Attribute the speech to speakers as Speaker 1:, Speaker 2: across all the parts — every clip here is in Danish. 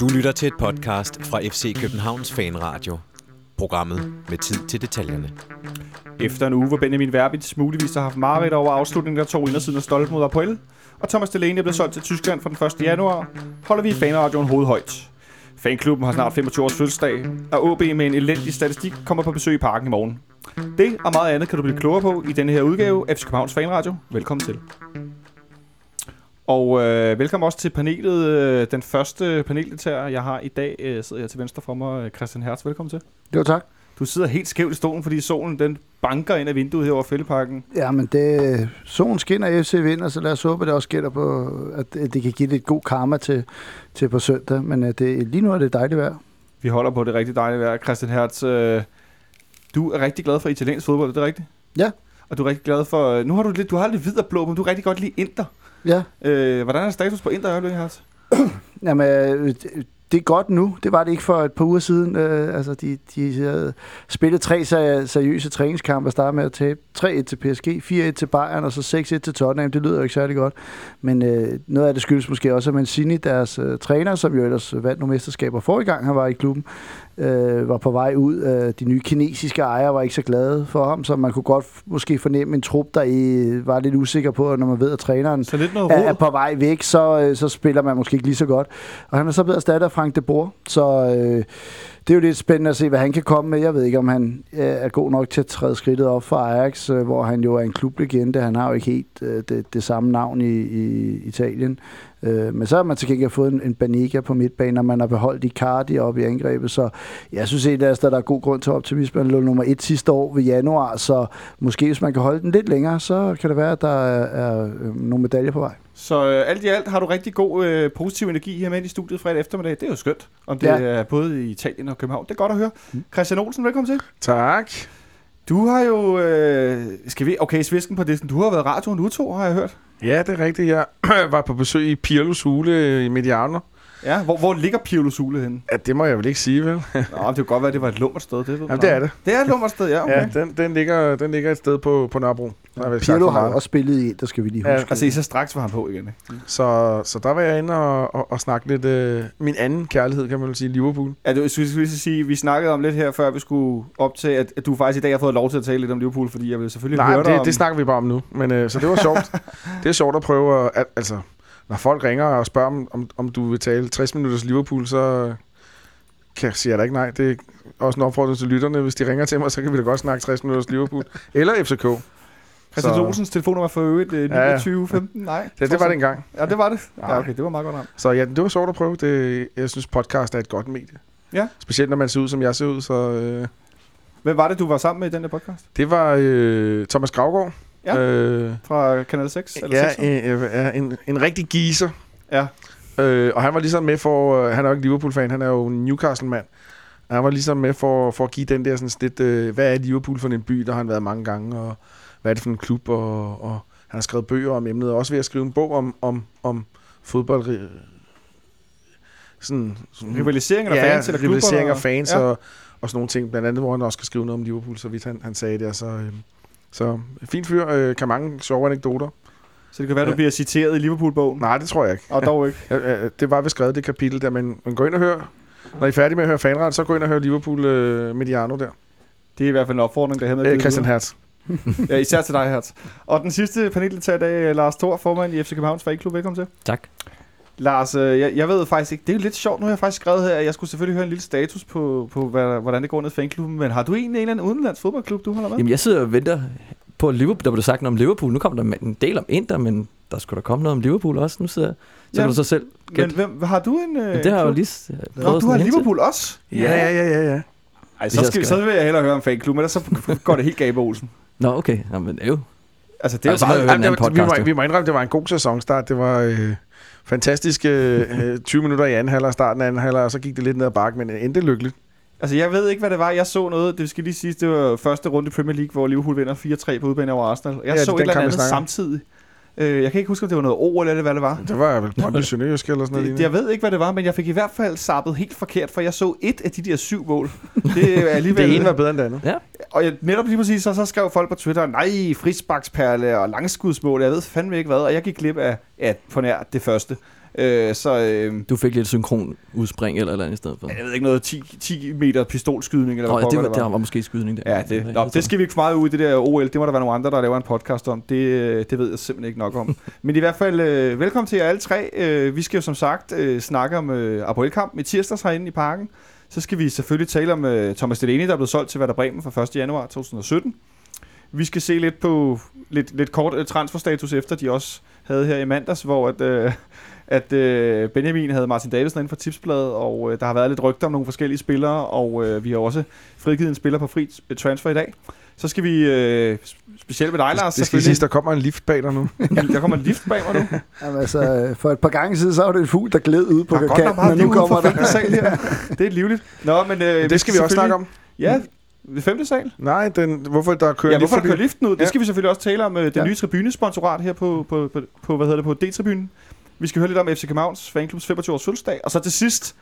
Speaker 1: Du lytter til et podcast fra FC Københavns Fanradio. Programmet med tid til detaljerne.
Speaker 2: Efter en uge, hvor Benjamin Verbitz muligvis har haft mareridt over afslutningen af to indersiden af stolpen mod Apoel, og Thomas Delaney er blevet solgt til Tyskland fra den 1. januar, holder vi i fanradioen hovedhøjt. Fanklubben har snart 25 års fødselsdag, og OB med en elendig statistik kommer på besøg i parken i morgen. Det og meget andet kan du blive klogere på i denne her udgave af FC Københavns Fanradio. Velkommen til. Og øh, velkommen også til panelet. Øh, den første paneldeltager, jeg har i dag, øh, sidder jeg til venstre for mig. øh, Christian Hertz, velkommen til.
Speaker 3: Jo, tak.
Speaker 2: Du sidder helt skævt i stolen, fordi solen den banker ind af vinduet her over Fældeparken.
Speaker 3: Ja, men det, solen skinner, FC vinder, så lad os håbe, at det også gælder på, at det kan give lidt god karma til, til på søndag. Men øh, det, lige nu er det dejligt vejr.
Speaker 2: Vi holder på det rigtig dejlige vejr. Christian Hertz, øh, du er rigtig glad for italiensk fodbold, er det rigtigt?
Speaker 3: Ja.
Speaker 2: Og du er rigtig glad for... øh, Nu har du lidt, du har lidt hvid og blå, men du er rigtig godt lide Inter.
Speaker 3: Ja,
Speaker 2: Øh, hvordan er status på Inter i øjeblikket, Hertz?
Speaker 3: Jamen, øh, det er godt nu. Det var det ikke for et par uger siden. Øh, altså, de, de havde spillet tre seri- seriøse træningskampe og startede med at tabe 3-1 til PSG, 4-1 til Bayern og så 6-1 til Tottenham. Det lyder jo ikke særlig godt. Men øh, noget af det skyldes måske også, at Mancini, deres øh, træner, som jo ellers vandt nogle mesterskaber forrige gang, han var i klubben, øh, var på vej ud. Øh, de nye kinesiske ejere var ikke så glade for ham, så man kunne godt måske fornemme en trup, der i, var lidt usikker på, når man ved, at træneren
Speaker 2: Så lidt noget
Speaker 3: er, er på vej væk, så, øh, så spiller man måske ikke lige så godt. Og han er så blevet erstattet af Frank de Boer, så øh, det er jo lidt spændende at se, hvad han kan komme med. Jeg ved ikke, om han øh, er god nok til at træde skridtet op for Ajax, øh, hvor han jo er en klublegende. Han har jo ikke helt øh, det, det samme navn i, i Italien. Øh, men så har man til gengæld fået en, en Banega på midtbanen, og man har beholdt Icardi op i angrebet. Så jeg synes egentlig, at der er god grund til optimisme. Han lå nummer et sidste år ved januar, så måske hvis man kan holde den lidt længere, så kan det være, at der er, er øh, nogle medaljer på vej.
Speaker 2: Så øh, alt i alt har du rigtig god øh, positiv energi her med i studiet fredag eftermiddag. Det er jo skønt, om det
Speaker 3: Ja.
Speaker 2: er både i Italien og København. Det er godt at høre.
Speaker 3: Mm.
Speaker 2: Christian Olsen, velkommen til.
Speaker 4: Tak.
Speaker 2: Du har jo... Øh, skal vi... Okay, svisken på disken. Du har været radioen nu to, har jeg hørt.
Speaker 4: Ja, det er rigtigt. Jeg var på besøg i Pirlos hule i Mediano.
Speaker 2: Ja, hvor, hvor ligger Pirlo Sule henne?
Speaker 4: Ja, det må jeg vel ikke sige, vel?
Speaker 2: Nå, det kunne godt være, at det var et lummert sted. Det, ved
Speaker 4: Jamen, det er det.
Speaker 2: Det er et lummert sted, ja. Okay.
Speaker 4: Ja, den, den, ligger, den ligger et sted på, på Nørrebro. Der har
Speaker 3: Pirlo har også spillet i der skal vi lige
Speaker 4: Ja,
Speaker 3: huske.
Speaker 2: Altså, så straks var han på igen, ikke?
Speaker 4: Så, så der var jeg inde og, og, og snakke lidt... Øh, min anden kærlighed, kan man vel sige, Liverpool.
Speaker 2: Ja, det, skulle jeg lige sige, vi snakkede om lidt her, før vi skulle op til, at, at du faktisk i dag har fået lov til at tale lidt om Liverpool, fordi jeg vil selvfølgelig
Speaker 4: Nej,
Speaker 2: høre dig
Speaker 4: det,
Speaker 2: om...
Speaker 4: det snakker vi bare om nu. Men, øh, så det var sjovt. det er sjovt at prøve at... altså, når folk ringer og spørger, om, om, om du vil tale 60 minutters Liverpool, så kan jeg sige jeg da ikke nej. Det er også en opfordring til lytterne. Hvis de ringer til mig, så kan vi da godt snakke 60 minutters Liverpool. Eller FCK.
Speaker 2: Christian
Speaker 4: så-
Speaker 2: Olsens telefonnummer for øvrigt, øh,
Speaker 4: Ja, ja.
Speaker 2: 29 15, nej.
Speaker 4: Det, det var det engang.
Speaker 2: Ja, det var det. Ja,
Speaker 4: Nej.
Speaker 2: okay, det var meget godt ramt.
Speaker 4: Så ja, det var sjovt at prøve. Det, jeg synes, podcast er et godt medie.
Speaker 2: Ja.
Speaker 4: Specielt når man ser ud, som jeg ser ud. Så, øh,
Speaker 2: Hvem var det, du var sammen med i den der podcast?
Speaker 4: det var øh, Thomas Gravgaard.
Speaker 2: Ja.
Speaker 4: Øh,
Speaker 2: Fra Kanal 6? Eller
Speaker 4: ja,
Speaker 2: 6?
Speaker 4: øh, øh, en, en rigtig geezer.
Speaker 2: Ja.
Speaker 4: Øh, og han var ligesom med for... Øh, han er jo ikke Liverpool-fan, han er jo en Newcastle-mand. Han var ligesom med for, for at give den der sådan lidt... Øh, hvad er Liverpool for en by? Der har han været mange gange. Og hvad er det for en klub? Og, og han har skrevet bøger om emnet. Og også ved at skrive en bog om, om, om fodbold... øh, Sådan, sådan
Speaker 2: Rivalisering eller
Speaker 4: ja,
Speaker 2: fans eller
Speaker 4: rivalisering af
Speaker 2: og-
Speaker 4: fans
Speaker 2: Ja.
Speaker 4: og, og sådan nogle ting. Blandt andet, hvor han også skal skrive noget om Liverpool, så vidt han, han sagde det. Så, øh, så fint fyr, øh, kan mange sjove anekdoter.
Speaker 2: Så det kan være, du
Speaker 4: Ja.
Speaker 2: bliver citeret i Liverpool-bogen.
Speaker 4: Nej, det tror jeg ikke.
Speaker 2: Og dog ikke.
Speaker 4: Ja, det var vist skrevet det kapitel der, men, men gå ind og hør. Når I er færdige med at høre fanret, så gå ind og hør Liverpool øh, Mediano der.
Speaker 2: Det er i hvert fald en opfordring, der er med.
Speaker 4: Øh, Christian Hertz.
Speaker 2: Ja, især til dig, Hertz. Og den sidste paneldeltager i dag, er Lars Thor, formand i FC Københavns Fanklub. Velkommen til.
Speaker 1: Tak.
Speaker 2: Lars, øh, jeg, jeg ved faktisk ikke, det er jo lidt sjovt, nu har jeg faktisk skrevet her, at jeg skulle selvfølgelig høre en lille status på, på hvad, hvordan det går ned i fanklubben, men har du egentlig en eller anden udenlands fodboldklub, du holder med?
Speaker 5: Jamen, jeg sidder og venter på Liverpool. Der blev sagt noget om Liverpool. Nu kommer der en del om Inter, men der skulle der komme noget om Liverpool også. Nu sidder så
Speaker 2: Ja,
Speaker 5: kan du så selv
Speaker 2: men
Speaker 5: gætte.
Speaker 2: hvem, har du en øh,
Speaker 5: Men det har jeg jo lige
Speaker 2: Nå, du har. Liverpool også?
Speaker 4: Ja, ja, ja, ja, ja.
Speaker 2: Ej, så,
Speaker 5: jeg
Speaker 2: skal,
Speaker 5: skal-
Speaker 2: så vil jeg hellere høre om fanklub, men ellers så går det helt galt på Olsen.
Speaker 5: Nå, okay. Jamen, det jo...
Speaker 2: Altså, det
Speaker 5: Altså, må høre en
Speaker 4: Jamen, det, var- vi,
Speaker 5: podcast,
Speaker 4: må,
Speaker 5: jo.
Speaker 4: vi må indrømme, det var en god sæsonstart. Det var øh, fantastisk øh, 20 minutter i anden halvleg starten af anden halvleg, og så gik det lidt ned ad bakke, men endte lykkeligt.
Speaker 2: Altså, jeg ved ikke, hvad det var. Jeg så noget, det skal lige sige, det var første runde i Premier League, hvor Liverpool vinder 4-3 på udebane over Arsenal. Jeg
Speaker 4: Ja,
Speaker 2: så et eller
Speaker 4: vi
Speaker 2: andet samtidig. Øh, jeg kan ikke huske, om det var noget OL eller hvad det var.
Speaker 4: Det var vel Brøndby Sønderjysk eller sådan noget.
Speaker 2: Det, jeg ved ikke, hvad det var, men jeg fik i hvert fald sappet helt forkert, for jeg så et af de der syv mål. Det er alligevel...
Speaker 4: det ene var bedre end det andet.
Speaker 2: Og jeg, netop lige præcis, så, så skrev folk på Twitter, nej, frisbaksperle og langskudsmål, jeg ved fandme ikke hvad, og jeg gik glip af, af på nær det første. Øh, så øh,
Speaker 5: Du fik lidt synkron udspring eller eller andet i stedet for.
Speaker 2: jeg ved ikke noget, 10, 10 meter pistolskydning, eller
Speaker 5: Nå,
Speaker 2: hvad
Speaker 5: ja, det, var, det var måske skydning der.
Speaker 2: Ja, det, nå, det skal vi ikke for meget ud i det der OL. Det må der være nogle andre, der laver en podcast om. Det, øh, det ved jeg simpelthen ikke nok om. Men i hvert fald, øh, velkommen til jer alle tre. Øh, vi skal jo som sagt øh, snakke om øh, Apoel-kampen i tirsdags herinde i parken. Så skal vi selvfølgelig tale om øh, Thomas Delaney, der er blevet solgt til Werder Bremen fra 1. januar 2017. Vi skal se lidt på lidt, lidt kort øh, transferstatus efter, de også havde her i mandags, hvor at, øh, at øh, Benjamin havde Martin Davidsen inde for tipsbladet, og øh, der har været lidt rygter om nogle forskellige spillere, og øh, vi har også frigivet en spiller på fri øh, transfer i dag. Så skal vi, øh, specielt med dig, Lars,
Speaker 4: Det skal siges, der kommer en lift bag dig nu.
Speaker 2: Der kommer en lift bag mig nu.
Speaker 3: Jamen, altså, øh, for et par gange siden, så var det en fugl, der gled ud på
Speaker 2: Der er
Speaker 3: kanten, og
Speaker 2: liv
Speaker 3: nu
Speaker 2: ude
Speaker 3: kommer der...
Speaker 2: femte sal her. Det er livligt. Nå, men øh,
Speaker 4: det skal vi også snakke om.
Speaker 2: Ja, ved femte sal.
Speaker 4: Nej, den, hvorfor der kører
Speaker 2: Ja, hvorfor der kører liften ud? Det
Speaker 4: Ja.
Speaker 2: skal vi selvfølgelig også tale om. øh, Den
Speaker 3: Ja.
Speaker 2: nye tribunesponsorat her på, på, på, på, hvad hedder det, på D-tribunen. Vi skal høre lidt om FC Københavns fanklubs 25 års fødselsdag. Og så til sidst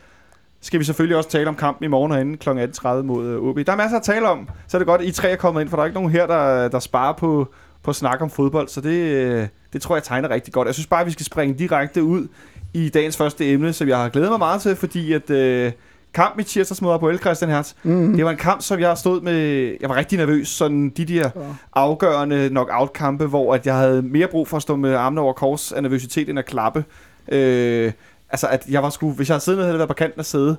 Speaker 2: skal vi selvfølgelig også tale om kampen i morgen herinde kl. 18.30 mod øh, OB. Der er masser at tale om. Så er det godt, at I tre er kommet ind, for der er ikke nogen her, der, der sparer på, på snak om fodbold. Så det, øh, det tror jeg tegner rigtig godt. Jeg synes bare, at vi skal springe direkte ud i dagens første emne, som jeg har glædet mig meget til, fordi at øh, kampen i tirsdags mod Apoel Christian Hertz,
Speaker 3: Mm.
Speaker 2: det var en kamp, som jeg stod med... Jeg var rigtig nervøs. Sådan de der afgørende knockout-kampe, hvor at jeg havde mere brug for at stå med armene over kors af nervøsitet, end at klappe. Øh, altså, at jeg var sgu... Hvis jeg havde siddet havde det været på kanten af sæde.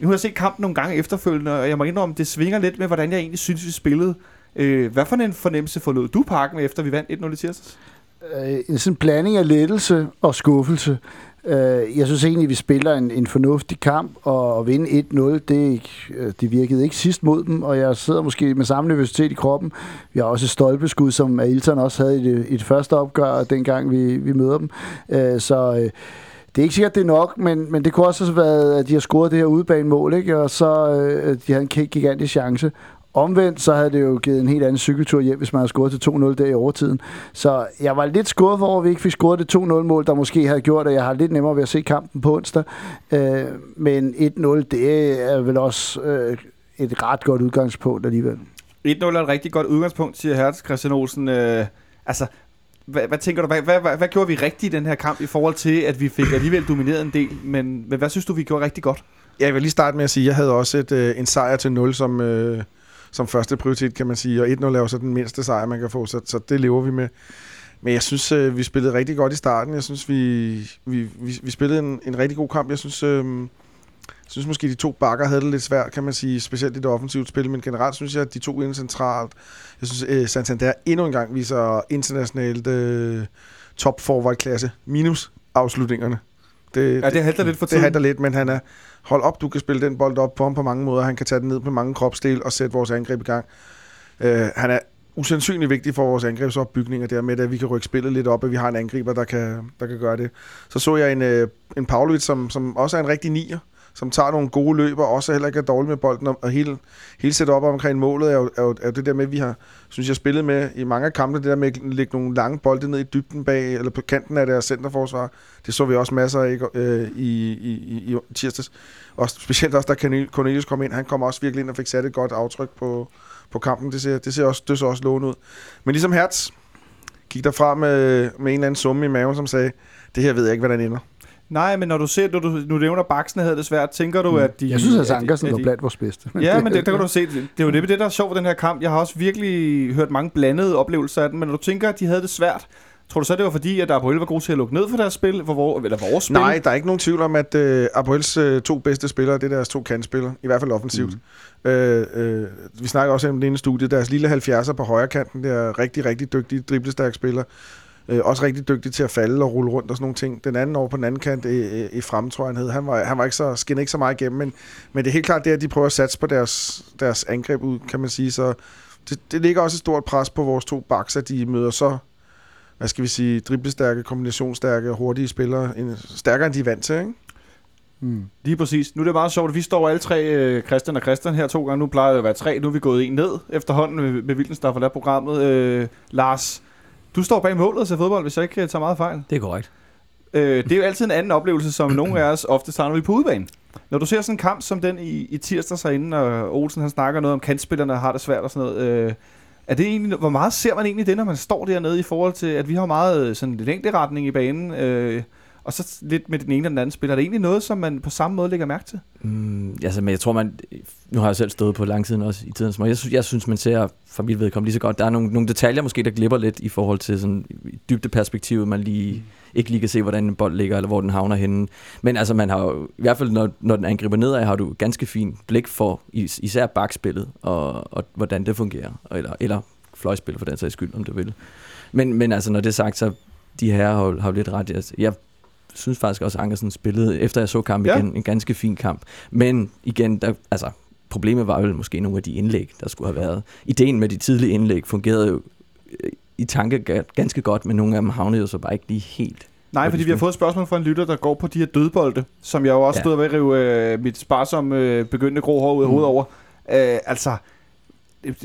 Speaker 2: Nu har jeg set kampen nogle gange efterfølgende, og jeg må indrømme, det svinger lidt med, hvordan jeg egentlig synes, vi spillede. Øh, hvad for en fornemmelse forlod du parken efter vi vandt 1-0 i tirsdags?
Speaker 3: øh, en sådan blanding af lettelse og skuffelse. Øh, jeg synes egentlig, vi spiller en, en fornuftig kamp, og at vinde 1-0, det, øh, det virkede ikke sidst mod dem, og jeg sidder måske med samme nervøsitet i kroppen. Vi har også et stolpeskud, som Ailton også havde i det, i det første opgør, dengang vi, vi møder dem. Øh, så... Øh, det er ikke sikkert, det er nok, men, men det kunne også have været, at de har scoret det her udebanemål, ikke? og så øh, de havde en gigantisk chance. Omvendt, så havde det jo givet en helt anden cykeltur hjem, hvis man havde scoret til 2-0 der i overtiden. Så jeg var lidt skuffet over, at vi ikke fik scoret det 2-0-mål, der måske havde gjort, at jeg har lidt nemmere ved at se kampen på onsdag. Øh, men 1-0, det er vel også øh, et ret godt udgangspunkt alligevel.
Speaker 2: 1-0 er et rigtig godt udgangspunkt, siger Hertz Christian Olsen. Øh, altså, hvad, hvad tænker du, hvad, hvad, hvad, hvad gjorde vi rigtigt i den her kamp i forhold til, at vi fik alligevel domineret en del, men, men hvad synes du, vi gjorde rigtig godt?
Speaker 4: Jeg vil lige starte med at sige, at jeg havde også et, øh, en sejr til 0 som, øh, som første prioritet, kan man sige. Og 1-0 er jo så den mindste sejr, man kan få, så, så det lever vi med. Men jeg synes, øh, vi spillede rigtig godt i starten. Jeg synes, vi, vi, vi, vi spillede en, en rigtig god kamp. Jeg synes, øh, jeg synes måske, de to bakker havde det lidt svært, kan man sige, specielt i det offensive spil. Men generelt synes jeg, at de to inde centralt. Jeg synes, øh, Santander endnu en gang viser internationalt øh, top forward klasse minus afslutningerne. Det,
Speaker 2: Ja, det halter lidt for
Speaker 4: det
Speaker 2: tiden.
Speaker 4: halter lidt, men han er, hold op, du kan spille den bold op på ham på mange måder. Han kan tage den ned på mange kropsdele og sætte vores angreb i gang. Øh, han er usandsynligt vigtig for vores angrebsopbygning, og dermed, at vi kan rykke spillet lidt op, at vi har en angriber, der kan, der kan gøre det. Så så jeg en, øh, en Pavlovic, som, som også er en rigtig nier, som tager nogle gode løb, og også heller ikke er dårlig med bolden, og hele, hele setup op omkring målet er jo, er, jo, er jo det der med, at vi har, synes jeg, spillet med i mange af kampene, det der med at lægge nogle lange bolde ned i dybden bag, eller på kanten af deres centerforsvar. Det så vi også masser af øh, i, i, i, i tirsdags. Og specielt også, da Cornelius kom ind, han kom også virkelig ind og fik sat et godt aftryk på, på kampen. Det ser, det ser også, det så også lovende ud. Men ligesom Hertz gik derfra med, med en eller anden summe i maven, som sagde, det her ved jeg ikke, hvordan ender.
Speaker 2: Nej, men når du ser, når du nu nævner, Baksen havde det svært, tænker du,
Speaker 3: Mm.
Speaker 2: at de...
Speaker 3: Jeg synes, at Ankersen var blandt vores bedste.
Speaker 2: Ja, men det, der kan du se, det, det er jo det, det, der er sjovt ved den her kamp. Jeg har også virkelig hørt mange blandede oplevelser af den, men når du tænker, at de havde det svært, tror du så, det var fordi, at Apoel var god til at lukke ned for deres spil, for vor, eller vores spil?
Speaker 4: Nej, der er ikke nogen tvivl om, at øh, Apoels øh, to bedste spillere, det er deres to kantspillere, i hvert fald offensivt. Mm. Øh, øh, vi snakker også om det ene studie, deres lille 70'er på højre kanten, det er rigtig, rigtig dygtige, driblestærk spiller. Øh, også rigtig dygtig til at falde og rulle rundt og sådan nogle ting. Den anden over på den anden kant øh, øh, i, i, frem, tror jeg, han hed. Han var, han var ikke så, skinnede ikke så meget igennem, men, men det er helt klart det, at de prøver at satse på deres, deres angreb ud, kan man sige. Så det, det ligger også et stort pres på vores to backs, at de møder så hvad skal vi sige, driblestærke, kombinationsstærke og hurtige spillere, en, stærkere end de er vant til, ikke?
Speaker 3: Mm.
Speaker 2: Lige præcis. Nu er det meget sjovt, at vi står alle tre, øh, Christian og Christian her to gange. Nu plejer det at være tre, nu er vi gået en ned efterhånden med, med Vildens, der har forladt programmet. Øh, Lars, du står bag målet og ser fodbold, hvis jeg ikke øh, tager meget fejl.
Speaker 5: Det er korrekt.
Speaker 2: Øh, det er jo altid en anden oplevelse, som nogle af os ofte tager, når vi på udebane. Når du ser sådan en kamp som den i, i tirsdag herinde, og Olsen han snakker noget om kantspillerne har det svært og sådan noget. Øh, er det egentlig, hvor meget ser man egentlig det, når man står dernede i forhold til, at vi har meget øh, sådan længderetning i banen, øh, og så lidt med den ene og den anden spiller. Er det egentlig noget, som man på samme måde lægger mærke til?
Speaker 5: Mm, altså, men jeg tror, man... Nu har jeg selv stået på langsiden også i tiden, jeg synes, jeg synes, man ser for mit vedkommende lige så godt. Der er nogle, nogle detaljer måske, der glipper lidt i forhold til sådan dybde perspektivet, man lige ikke lige kan se, hvordan en bold ligger, eller hvor den havner henne. Men altså, man har jo, i hvert fald, når, når den angriber nedad, har du ganske fint blik for is, især bakspillet, og, og hvordan det fungerer. Eller, eller fløjspil for den sags skyld, om du vil. Men, men altså, når det er sagt, så de her har, har jo lidt ret. Altså, jeg synes faktisk også, at Ankersen spillede, efter jeg så kampen ja. igen, en ganske fin kamp. Men igen, der, altså, problemet var jo måske nogle af de indlæg, der skulle have været. Ideen med de tidlige indlæg fungerede jo øh, i tanke ganske godt, men nogle af dem havnede jo så bare ikke lige helt
Speaker 2: Nej, fordi vi har fået et spørgsmål fra en lytter, der går på de her dødbolde, som jeg jo også ja. stod ved at rive øh, mit sparsomme øh, begyndende grå hår ud af mm. hovedet over. Øh, altså,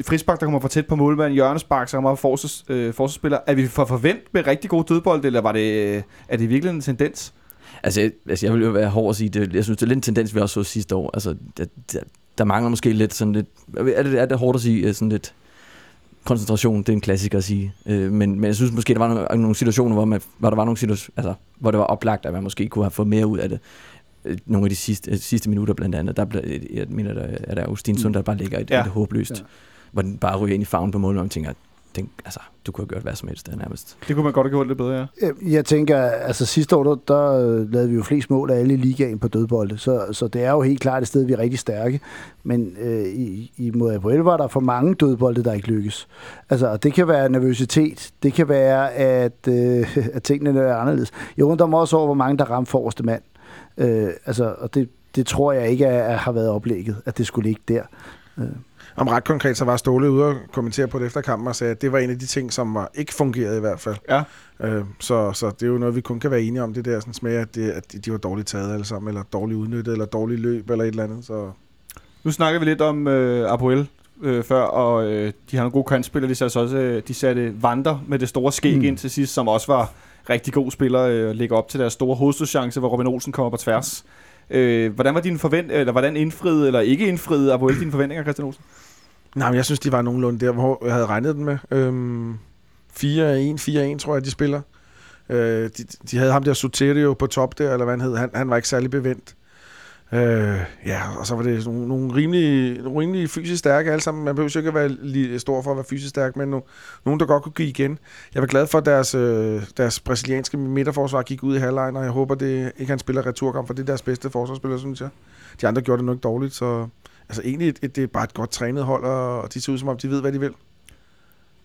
Speaker 2: frispark, der kommer for tæt på målmanden, hjørnespark, så kommer forsvars, øh, forsvarsspiller. Er vi for forvent med rigtig gode dødbold, eller var det, øh, er det virkelig en tendens?
Speaker 5: Altså, jeg, altså, jeg vil jo være hård at sige, det, jeg synes, det er lidt en tendens, vi også så sidste år. Altså, der, der, der mangler måske lidt sådan lidt, er det, er det hårdt at sige, øh, sådan lidt koncentration, det er en klassiker at sige. Øh, men, men jeg synes måske, der var nogle, nogle situationer, hvor, man, hvor der var nogle situationer, altså, hvor det var oplagt, at man måske kunne have fået mere ud af det. Øh, nogle af de sidste, sidste minutter blandt andet, der blev, jeg mener, der er der Austinsson, mm. der bare ligger et, ja. et håbløst, ja. hvor den bare ryger ind i farven på målet, og man tænker, den, altså, du kunne have gjort hvad som helst der nærmest.
Speaker 2: Det kunne man godt have gjort lidt bedre, ja.
Speaker 3: Jeg tænker, altså sidste år, der, der lavede vi jo flest mål af alle i ligaen på dødbolde, så, så det er jo helt klart et sted, vi er rigtig stærke. Men øh, i, i mod Apoel var der for mange dødbolde, der ikke lykkes. Altså, og det kan være nervøsitet, det kan være, at, øh, at tingene er anderledes. Jeg undrer mig også over, hvor mange der ramte forreste mand. Øh, altså, og det, det tror jeg ikke er, har været oplægget, at det skulle ligge der. Øh.
Speaker 4: Om ret konkret, så var Ståle ude og kommentere på det efter kampen og sagde, at det var en af de ting, som var ikke fungerede i hvert fald.
Speaker 2: Ja.
Speaker 4: Øh, så, så det er jo noget, vi kun kan være enige om, det der sådan, med, at, det, at de var dårligt taget alle sammen, eller dårligt udnyttet, eller dårligt løb, eller et eller andet. Så.
Speaker 2: Nu snakker vi lidt om øh, Apoel øh, før, og øh, de har nogle gode kantspillere. De satte, også, øh, de satte Vander med det store skæg mm. ind til sidst, som også var rigtig god spiller, øh, ligger op til deres store hovedstødschance, hvor Robin Olsen kommer på tværs. Øh, hvordan var din forvent eller hvordan indfriede eller ikke indfriede Apoel dine forventninger, Christian Olsen?
Speaker 4: Nej, men jeg synes, de var nogenlunde der, hvor jeg havde regnet den med. Øhm, 4-1, 4-1, tror jeg, de spiller. Øh, de, de havde ham der Soterio på top der, eller hvad han hed. Han, han var ikke særlig bevendt. Øh, ja, og så var det nogle, nogle, rimelig, nogle rimelig fysisk stærke alle sammen. Man behøver ikke at være lige stor for at være fysisk stærk, men no, nogen, der godt kunne give igen. Jeg var glad for, at deres, øh, deres brasilianske midterforsvar gik ud i halvlejen, og jeg håber, det ikke han spiller returkamp, for det er deres bedste forsvarsspiller, synes jeg. De andre gjorde det nok dårligt, så altså egentlig et, et, det er bare et godt trænet hold, og de ser ud som om, de ved, hvad de vil.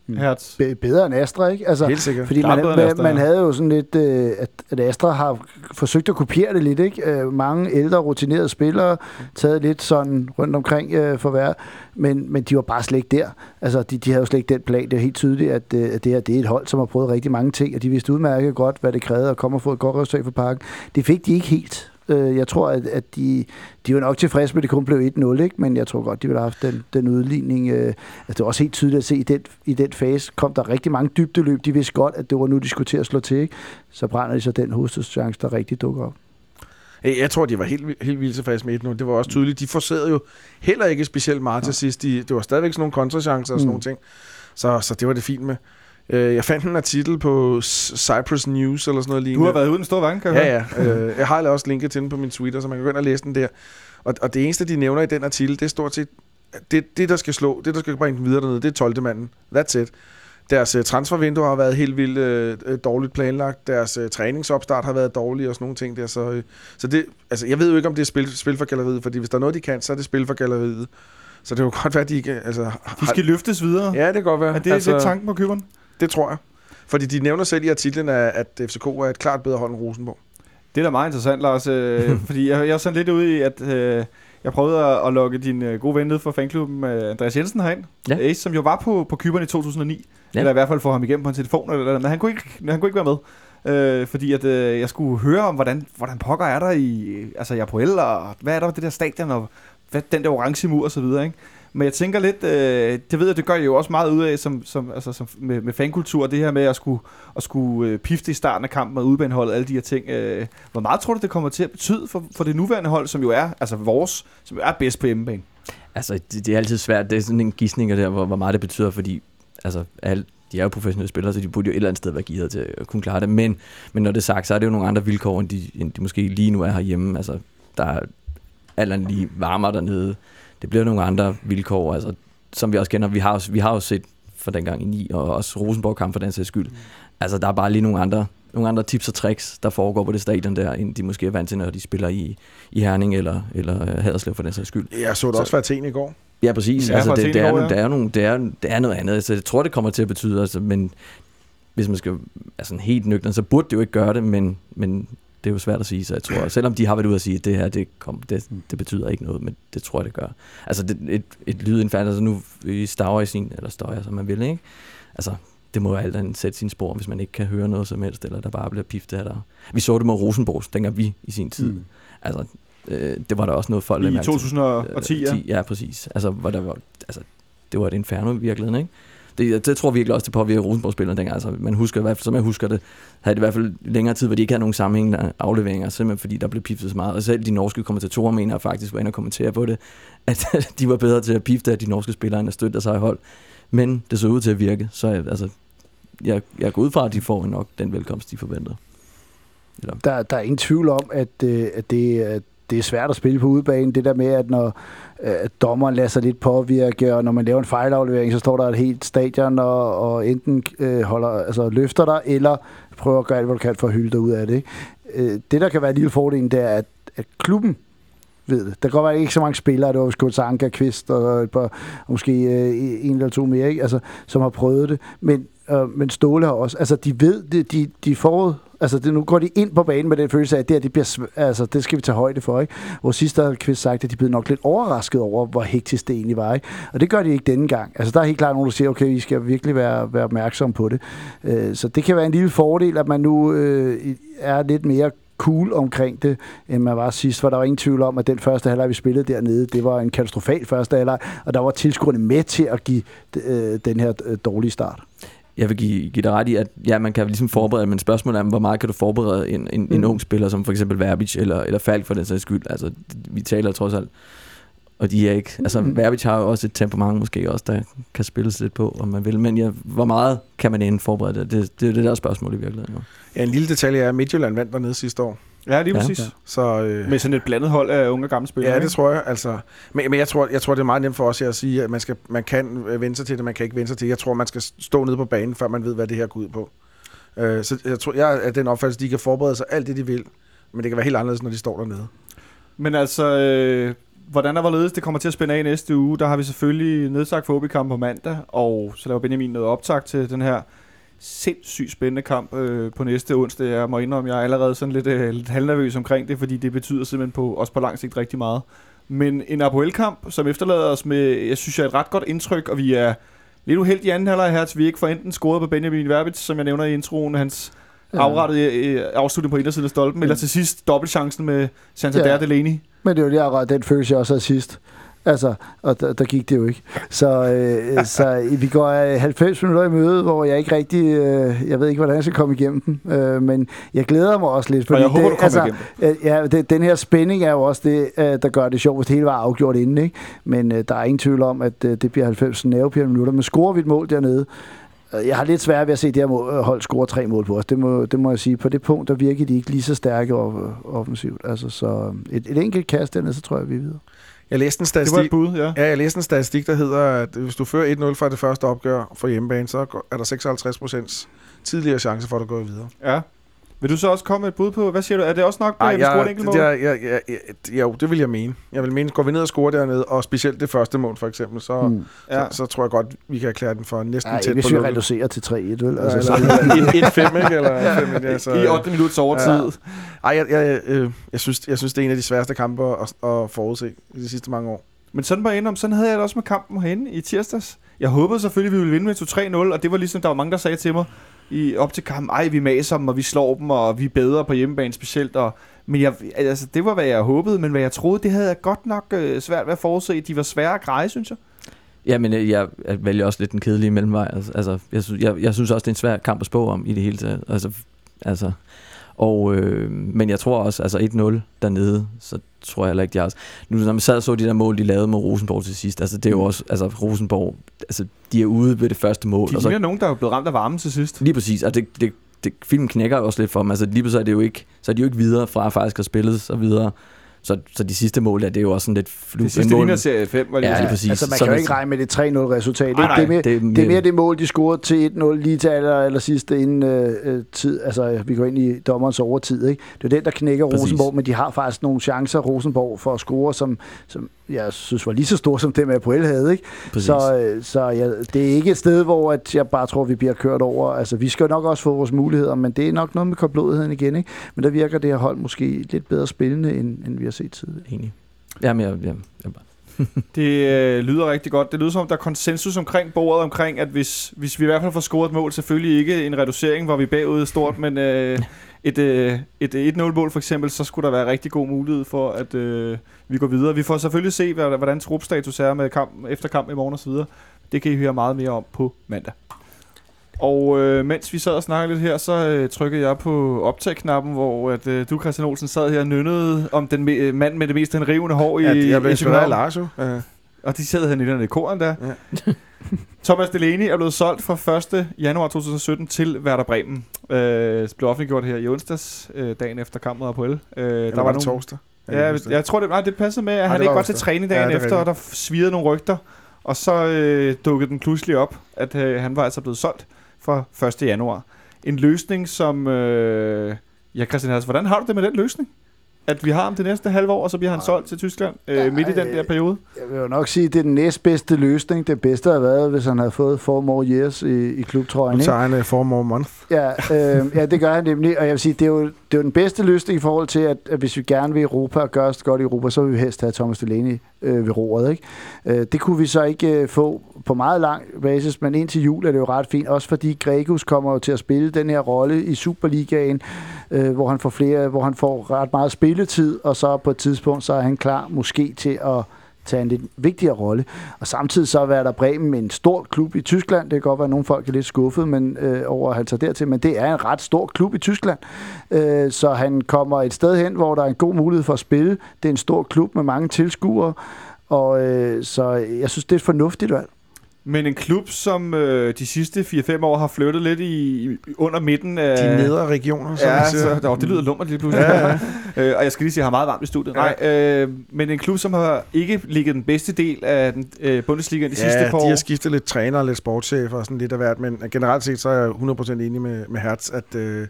Speaker 3: Mm. Hertz. Be- bedre end Astra, ikke?
Speaker 4: Altså, Helt sikkert.
Speaker 3: Fordi man, man, Astra, man havde jo sådan lidt, øh, at, at Astra har forsøgt at kopiere det lidt, ikke? Øh, mange ældre, rutinerede spillere, taget lidt sådan rundt omkring øh, for hver, men, men de var bare slet ikke der. Altså, de, de havde jo slet ikke den plan. Det er helt tydeligt, at, øh, at det her det er et hold, som har prøvet rigtig mange ting, og de vidste udmærket godt, hvad det krævede at komme og få et godt resultat for parken. Det fik de ikke helt. Øh, jeg tror, at, at de, de var nok tilfredse med, at det kun blev 1-0, ikke? men jeg tror godt, de ville have haft den, den udligning. Øh, altså, det er også helt tydeligt at se, at i den, i den fase kom der rigtig mange dybdeløb. De vidste godt, at det var nu, de skulle til at slå til. Ikke? Så brænder de så den hovedstadschance, der rigtig dukker op.
Speaker 4: Jeg tror, de var helt, helt vildt tilfredse med 1-0. Det var også tydeligt. De forserede jo heller ikke specielt meget til sidst. De, det var stadigvæk sådan nogle kontrachancer og sådan mm. nogle ting. Så, så det var det fint med. Øh, jeg fandt en artikel på Cyprus News eller sådan noget lignende.
Speaker 2: Du har været uden stor vang, kan
Speaker 4: jeg Ja, ja. Øh, jeg har også linket til den på min Twitter, så man kan gå ind og læse den der. Og, og det eneste, de nævner i den artikel, det er stort set, det, det der skal slå, det der skal bringe den videre dernede, det er 12. manden. That's it. Deres uh, transfervindue har været helt vildt uh, dårligt planlagt. Deres uh, træningsopstart har været dårlig og sådan nogle ting der. Så, uh, så det, altså, jeg ved jo ikke, om det er spil, spil for galleriet, fordi hvis der er noget, de kan, så er det spil for galleriet. Så det kan godt være, at de ikke... Altså,
Speaker 2: de skal har, løftes videre.
Speaker 4: Ja, det kan godt være.
Speaker 2: Er det altså, lidt tanken på køberen?
Speaker 4: Det tror jeg. Fordi de nævner selv i artiklen, at FCK er et klart bedre hold end Rosenborg.
Speaker 2: Det er da meget interessant, Lars. Øh, fordi jeg, jeg er sådan lidt ude i, at øh, jeg prøvede at, at lokke din øh, gode ven ned fra fanklubben, øh, Andreas Jensen, herind. Ja. Ace, som jo var på, på Kyberen i 2009. Ja. Eller i hvert fald få ham igennem på en telefon. Eller, men han kunne ikke, han kunne ikke være med. Øh, fordi at øh, jeg skulle høre om, hvordan, hvordan pokker er der i, altså i Apoel, og hvad er der det der stadion, og hvad, den der orange mur og så videre, ikke? Men jeg tænker lidt, øh, det ved jeg, det gør I jo også meget ud af som, som, altså, som med, med fankultur, det her med at skulle, at skulle øh, pifte i starten af kampen og udbaneholdet, alle de her ting. Øh, hvor meget tror du, det kommer til at betyde for, for det nuværende hold, som jo er, altså vores, som jo er bedst på hjemmebane?
Speaker 5: Altså, det, det er altid svært. Det er sådan en gissning der, hvor, hvor meget det betyder, fordi altså, alle, de er jo professionelle spillere, så de burde jo et eller andet sted være givet til at kunne klare det. Men, men når det er sagt, så er det jo nogle andre vilkår, end de, end de måske lige nu er herhjemme. Altså, der er alt andet lige varmere dernede. Det bliver nogle andre vilkår, altså, som vi også kender. Vi har, også, vi har jo set for dengang i 9, og også Rosenborg-kamp for den sags skyld. Mm. Altså, der er bare lige nogle andre, nogle andre tips og tricks, der foregår på det stadion der, end de måske er vant til, når de spiller i, i Herning eller, eller Haderslev for den sags skyld.
Speaker 4: Jeg så det så, også ting i går.
Speaker 5: Ja, præcis.
Speaker 2: Ja,
Speaker 5: altså, det, det, er,
Speaker 2: går, ja.
Speaker 5: det, er nogle, det, er, det er noget andet. Altså, jeg tror, det kommer til at betyde, altså, men hvis man skal altså, helt nøgteren, så burde det jo ikke gøre det, men, men det er jo svært at sige, så jeg tror, selvom de har været ude at sige, at det her, det, kom, det, det betyder ikke noget, men det tror jeg, det gør. Altså, det, et, et lydindfald, altså nu i Stavre i sin, eller støjer, som man vil, ikke? Altså, det må jo alt andet sætte sin spor, hvis man ikke kan høre noget som helst, eller der bare bliver piftet af der. Vi så det med Rosenborg, dengang vi i sin tid. Mm. Altså, øh, det var der også noget folk...
Speaker 2: I 2010, ja.
Speaker 5: Ja, præcis. Altså, hvor der var, altså, det var et inferno i virkeligheden, ikke? Det, det tror virkelig også, det påvirker Rosenborg-spillerne dengang. Altså, man husker i hvert fald, som jeg husker det, havde det i hvert fald længere tid, hvor de ikke havde nogen sammenhængende afleveringer, simpelthen fordi der blev piftet så meget. Og selv de norske kommentatorer mener faktisk, var inde og kommentere på det, at de var bedre til at pifte af de norske spillere, end at støtte sig i hold. Men det så ud til at virke, så altså, jeg, jeg går ud fra, at de får nok den velkomst, de forventer.
Speaker 3: Eller? Der, der er ingen tvivl om, at, øh, at det, at det er svært at spille på udebane. Det der med, at når øh, dommeren lader sig lidt påvirke, og når man laver en fejlaflevering, så står der et helt stadion og, og enten øh, holder, altså, løfter dig, eller prøver at gøre alt, hvad du kan for at hylde dig ud af det. Ikke? Øh, det, der kan være en lille fordel, det er, at, at klubben ved det. Der kan godt være ikke så mange spillere, det var Skåls Anker, Kvist og et par, måske øh, en eller to mere, ikke? Altså, som har prøvet det. Men, øh, men Ståle har også, altså de ved, det, de, de får Altså, det, nu går de ind på banen med den følelse af, at det, her, det, bliver, altså, det skal vi tage højde for. Ikke? Hvor sidst har Kvist sagt, at de blev nok lidt overrasket over, hvor hektisk det egentlig var. Ikke? Og det gør de ikke denne gang. Altså, der er helt klart nogen, der siger, okay, vi skal virkelig være, være opmærksomme på det. Øh, så det kan være en lille fordel, at man nu øh, er lidt mere cool omkring det, end man var sidst, for der var ingen tvivl om, at den første halvleg, vi spillede dernede, det var en katastrofal første halvleg, og der var tilskuerne med til at give øh, den her øh, dårlige start
Speaker 5: jeg vil give, give dig ret i, at ja, man kan ligesom forberede, men spørgsmålet er, hvor meget kan du forberede en, en, mm. en ung spiller, som for eksempel Verbic eller, eller Falk for den sags skyld. Altså, vi taler trods alt, og de er ikke, altså mm. Verbic har jo også et temperament måske også, der kan spilles lidt på, om man vil, men ja, hvor meget kan man inden forberede det? Det, det er det der spørgsmål i virkeligheden. Jo.
Speaker 4: Ja, en lille detalje er, at Midtjylland vandt dernede sidste år.
Speaker 2: Ja, lige præcis. Ja, ja.
Speaker 4: Så, øh,
Speaker 2: med sådan et blandet hold af unge og gamle spillere.
Speaker 4: Ja, det tror jeg. Altså, men, men jeg, tror, jeg tror, det er meget nemt for os at sige, at man, skal, man kan vende sig til det, man kan ikke vende sig til. Jeg tror, man skal stå nede på banen, før man ved, hvad det her går ud på. Øh, så jeg tror, jeg er den opfattelse, de kan forberede sig alt det, de vil, men det kan være helt anderledes, når de står dernede.
Speaker 2: Men altså, øh, hvordan er hvorledes det kommer til at spænde af næste uge? Der har vi selvfølgelig nedsagt for kamp på mandag, og så laver Benjamin noget optag til den her sindssygt spændende kamp øh, på næste onsdag. Jeg må indrømme, jeg er allerede sådan lidt, øh, lidt halvnervøs omkring det, fordi det betyder simpelthen på, også på lang sigt rigtig meget. Men en Apoel-kamp, som efterlader os med, jeg synes, jeg er et ret godt indtryk, og vi er lidt uheldige i anden halvleg her, at vi ikke får enten scoret på Benjamin Verbitz, som jeg nævner i introen, hans ja. afrettede øh, afslutning på indersiden af stolpen, ja. eller til sidst dobbeltchancen med Santander ja. Delaney.
Speaker 3: Men det var lige akkurat den følelse, jeg også havde sidst. Altså, og der, der gik det jo ikke. Så, øh, så vi går 90 minutter i møde, hvor jeg ikke rigtig, øh, jeg ved ikke, hvordan jeg skal komme igennem den, øh, men jeg glæder mig også lidt.
Speaker 2: Fordi og jeg håber,
Speaker 3: det,
Speaker 2: du altså,
Speaker 3: igennem Ja, det, den her spænding er jo også det, øh, der gør det sjovt, hvis det hele var afgjort inden, ikke? Men øh, der er ingen tvivl om, at øh, det bliver 90 nervepirrende minutter, men scorer vi et mål dernede, øh, jeg har lidt svært ved at se det her øh, hold score tre mål på os. Det må, det må jeg sige. På det punkt, der virker de ikke lige så stærke offensivt. Altså, så et, et enkelt kast dernede, så tror jeg, vi er videre.
Speaker 4: Jeg læste en statistik,
Speaker 2: det var et bud, ja.
Speaker 4: ja. jeg læste en statistik, der hedder, at hvis du fører 1-0 fra det første opgør for hjemmebane, så er der 56 procents tidligere chance for, at du går videre.
Speaker 2: Ja. Vil du så også komme med et bud på, hvad siger du, er det også nok, at vi scorer et enkelt mål?
Speaker 4: Ja, ja, ja, ja, jo, det vil jeg mene. Jeg vil mene, går vi ned og scorer dernede, og specielt det første mål for eksempel, så, hmm. ja. så, så, tror jeg godt, vi kan erklære den for næsten ja, tæt
Speaker 3: hvis
Speaker 4: på
Speaker 3: hvis vi reducerer til 3-1, vel?
Speaker 4: Altså, så 1-5, ikke? Eller 5, ja, så,
Speaker 2: I 8 minutter overtid. Ja.
Speaker 4: Ej, jeg, jeg, jeg, jeg, synes, jeg synes, det er en af de sværeste kampe at, at forudse i de sidste mange år.
Speaker 2: Men sådan var jeg om, sådan havde jeg det også med kampen herinde i tirsdags. Jeg håbede selvfølgelig, vi ville vinde med 2-3-0, og det var ligesom, der var mange, der sagde til mig i, op til kampen, ej, vi maser dem, og vi slår dem, og vi er bedre på hjemmebane specielt. Og, men jeg, altså, det var, hvad jeg håbede, men hvad jeg troede, det havde jeg godt nok øh, svært ved at forudse. De var svære at greje, synes jeg.
Speaker 5: Ja, men øh, jeg, jeg, vælger også lidt den kedelige mellemvej. Altså, altså jeg, synes, jeg, jeg synes også, det er en svær kamp at spå om i det hele taget. Altså, altså, og, øh, men jeg tror også, altså 1-0 dernede, så tror jeg heller ikke, de har... Nu når man sad og så de der mål, de lavede med Rosenborg til sidst, altså det er jo også... Altså Rosenborg, altså de er ude ved det første mål.
Speaker 2: De
Speaker 5: og så,
Speaker 2: ligner nogen, der er blevet ramt af varmen til sidst.
Speaker 5: Lige præcis, og det, det, det, filmen knækker også lidt for dem. Altså lige pludselig er det jo ikke, så er de jo ikke videre fra faktisk at spille så videre. Så, så de sidste mål, ja, det er jo også sådan lidt flu.
Speaker 2: Det sidste
Speaker 5: mål-
Speaker 2: ligner serie 5, var lige
Speaker 5: Ja,
Speaker 2: ja,
Speaker 5: lige præcis.
Speaker 3: Altså, man kan jo
Speaker 5: man-
Speaker 3: ikke regne med det 3-0 resultat.
Speaker 2: Nej,
Speaker 3: det, er mere,
Speaker 5: det er
Speaker 3: det er mere det mål, de scorede til 1-0 lige til aller, aller sidste inden øh, øh, tid. Altså, vi går ind i dommerens overtid. Ikke? Det er den, der knækker
Speaker 5: Præcis.
Speaker 3: Rosenborg, men de har faktisk nogle chancer, Rosenborg, for at score, som, som jeg synes var lige så store, som dem Apoel havde. Ikke?
Speaker 5: Præcis.
Speaker 3: Så, øh, så ja, det er ikke et sted, hvor at jeg bare tror, vi bliver kørt over. Altså, vi skal nok også få vores muligheder, men det er nok noget med koldblodigheden igen. Ikke? Men der virker det her hold måske lidt bedre spillende, end, end vi har set tidligere.
Speaker 5: Enig. Jamen, jeg, jeg, jeg,
Speaker 2: Det øh, lyder rigtig godt. Det lyder som om, der er konsensus omkring bordet omkring, at hvis, hvis vi i hvert fald får scoret et mål, selvfølgelig ikke en reducering, hvor vi er bagud stort, men øh, et, øh, et, øh, et 1-0-mål for eksempel, så skulle der være rigtig god mulighed for, at øh, vi går videre. Vi får selvfølgelig se, hvordan trupstatus er med kamp, efter kamp i morgen osv. Det kan I høre meget mere om på mandag. Og øh, mens vi sad og snakkede lidt her, så øh, trykkede jeg på optag-knappen, hvor at, øh, du, Christian Olsen, sad her og nynnede om den me- øh, mand med det mest henrivende hår i,
Speaker 4: Ja, jeg blev
Speaker 2: i
Speaker 4: inspireret af. Lars jo. Ja.
Speaker 2: Og de sad hernede i koren der.
Speaker 4: Ja.
Speaker 2: Thomas Delaney er blevet solgt fra 1. januar 2017 til Werder Bremen. Øh, det blev offentliggjort her i onsdags, øh, dagen efter kampen mod Apoel. Øh,
Speaker 4: Der var, var det torsdag.
Speaker 2: Ja, jeg, jeg tror, det, nej, det passede med, at
Speaker 4: Nej,
Speaker 2: han ikke
Speaker 4: var
Speaker 2: var til træning
Speaker 4: Ja,
Speaker 2: dagen
Speaker 4: er
Speaker 2: efter, og der svirede nogle rygter. Og så øh, dukkede den pludselig op, at øh, han var altså blevet solgt fra 1. januar. En løsning, som... Øh, ja, Christian Hals, hvordan har du det med den løsning? At vi har ham det næste halve år, og så bliver han solgt til Tyskland øh,
Speaker 3: Ja,
Speaker 2: midt i den
Speaker 3: øh,
Speaker 2: der periode?
Speaker 3: Jeg vil jo nok sige, at det er den næstbedste løsning. Det bedste havde været, hvis han havde fået four more years i, i klubtrøjen.
Speaker 4: Nu
Speaker 3: Ikke?
Speaker 4: tager han uh, four more month.
Speaker 3: Ja, øh, ja, det gør han nemlig. Og jeg vil sige, det er jo, det er jo den bedste løsning i forhold til, at, at hvis vi gerne vil i Europa og gøre os godt i Europa, så vil vi helst have Thomas Delaney øh, ved roret. Ikke? Øh, det kunne vi så ikke øh, få på meget lang basis, men indtil jul er det jo ret fint. Også fordi Gregus kommer jo til at spille den her rolle i Superligaen, øh, hvor han får flere, hvor han får ret meget spilletid, og så på et tidspunkt, så er han klar måske til at tage en lidt vigtigere rolle. Og samtidig så er der Bremen en stor klub i Tyskland. Det kan godt være, at nogle folk er lidt skuffet men, øh, over at han tager dertil, men det er en ret stor klub i Tyskland. Øh, så han kommer et sted hen, hvor der er en god mulighed for at spille. Det er en stor klub med mange tilskuere, og øh, så jeg synes, det er et fornuftigt valg.
Speaker 2: Men en klub, som øh, de sidste 4-5 år har flyttet lidt i, i under midten af...
Speaker 4: De nedre regioner, som
Speaker 2: Ja,
Speaker 4: man siger.
Speaker 2: så, oh, det lyder lummert lige pludselig.
Speaker 4: Ja, ja.
Speaker 2: øh, og jeg skal lige sige, at jeg har meget varmt i studiet.
Speaker 4: Ja.
Speaker 2: Nej, øh, men en klub, som har ikke ligget den bedste del af den, øh, Bundesliga de
Speaker 4: Ja,
Speaker 2: sidste par
Speaker 4: de
Speaker 2: år.
Speaker 4: har skiftet lidt træner og lidt sportschefer og sådan lidt af hvert, men generelt set så er jeg 100% enig med, med Hertz, at øh,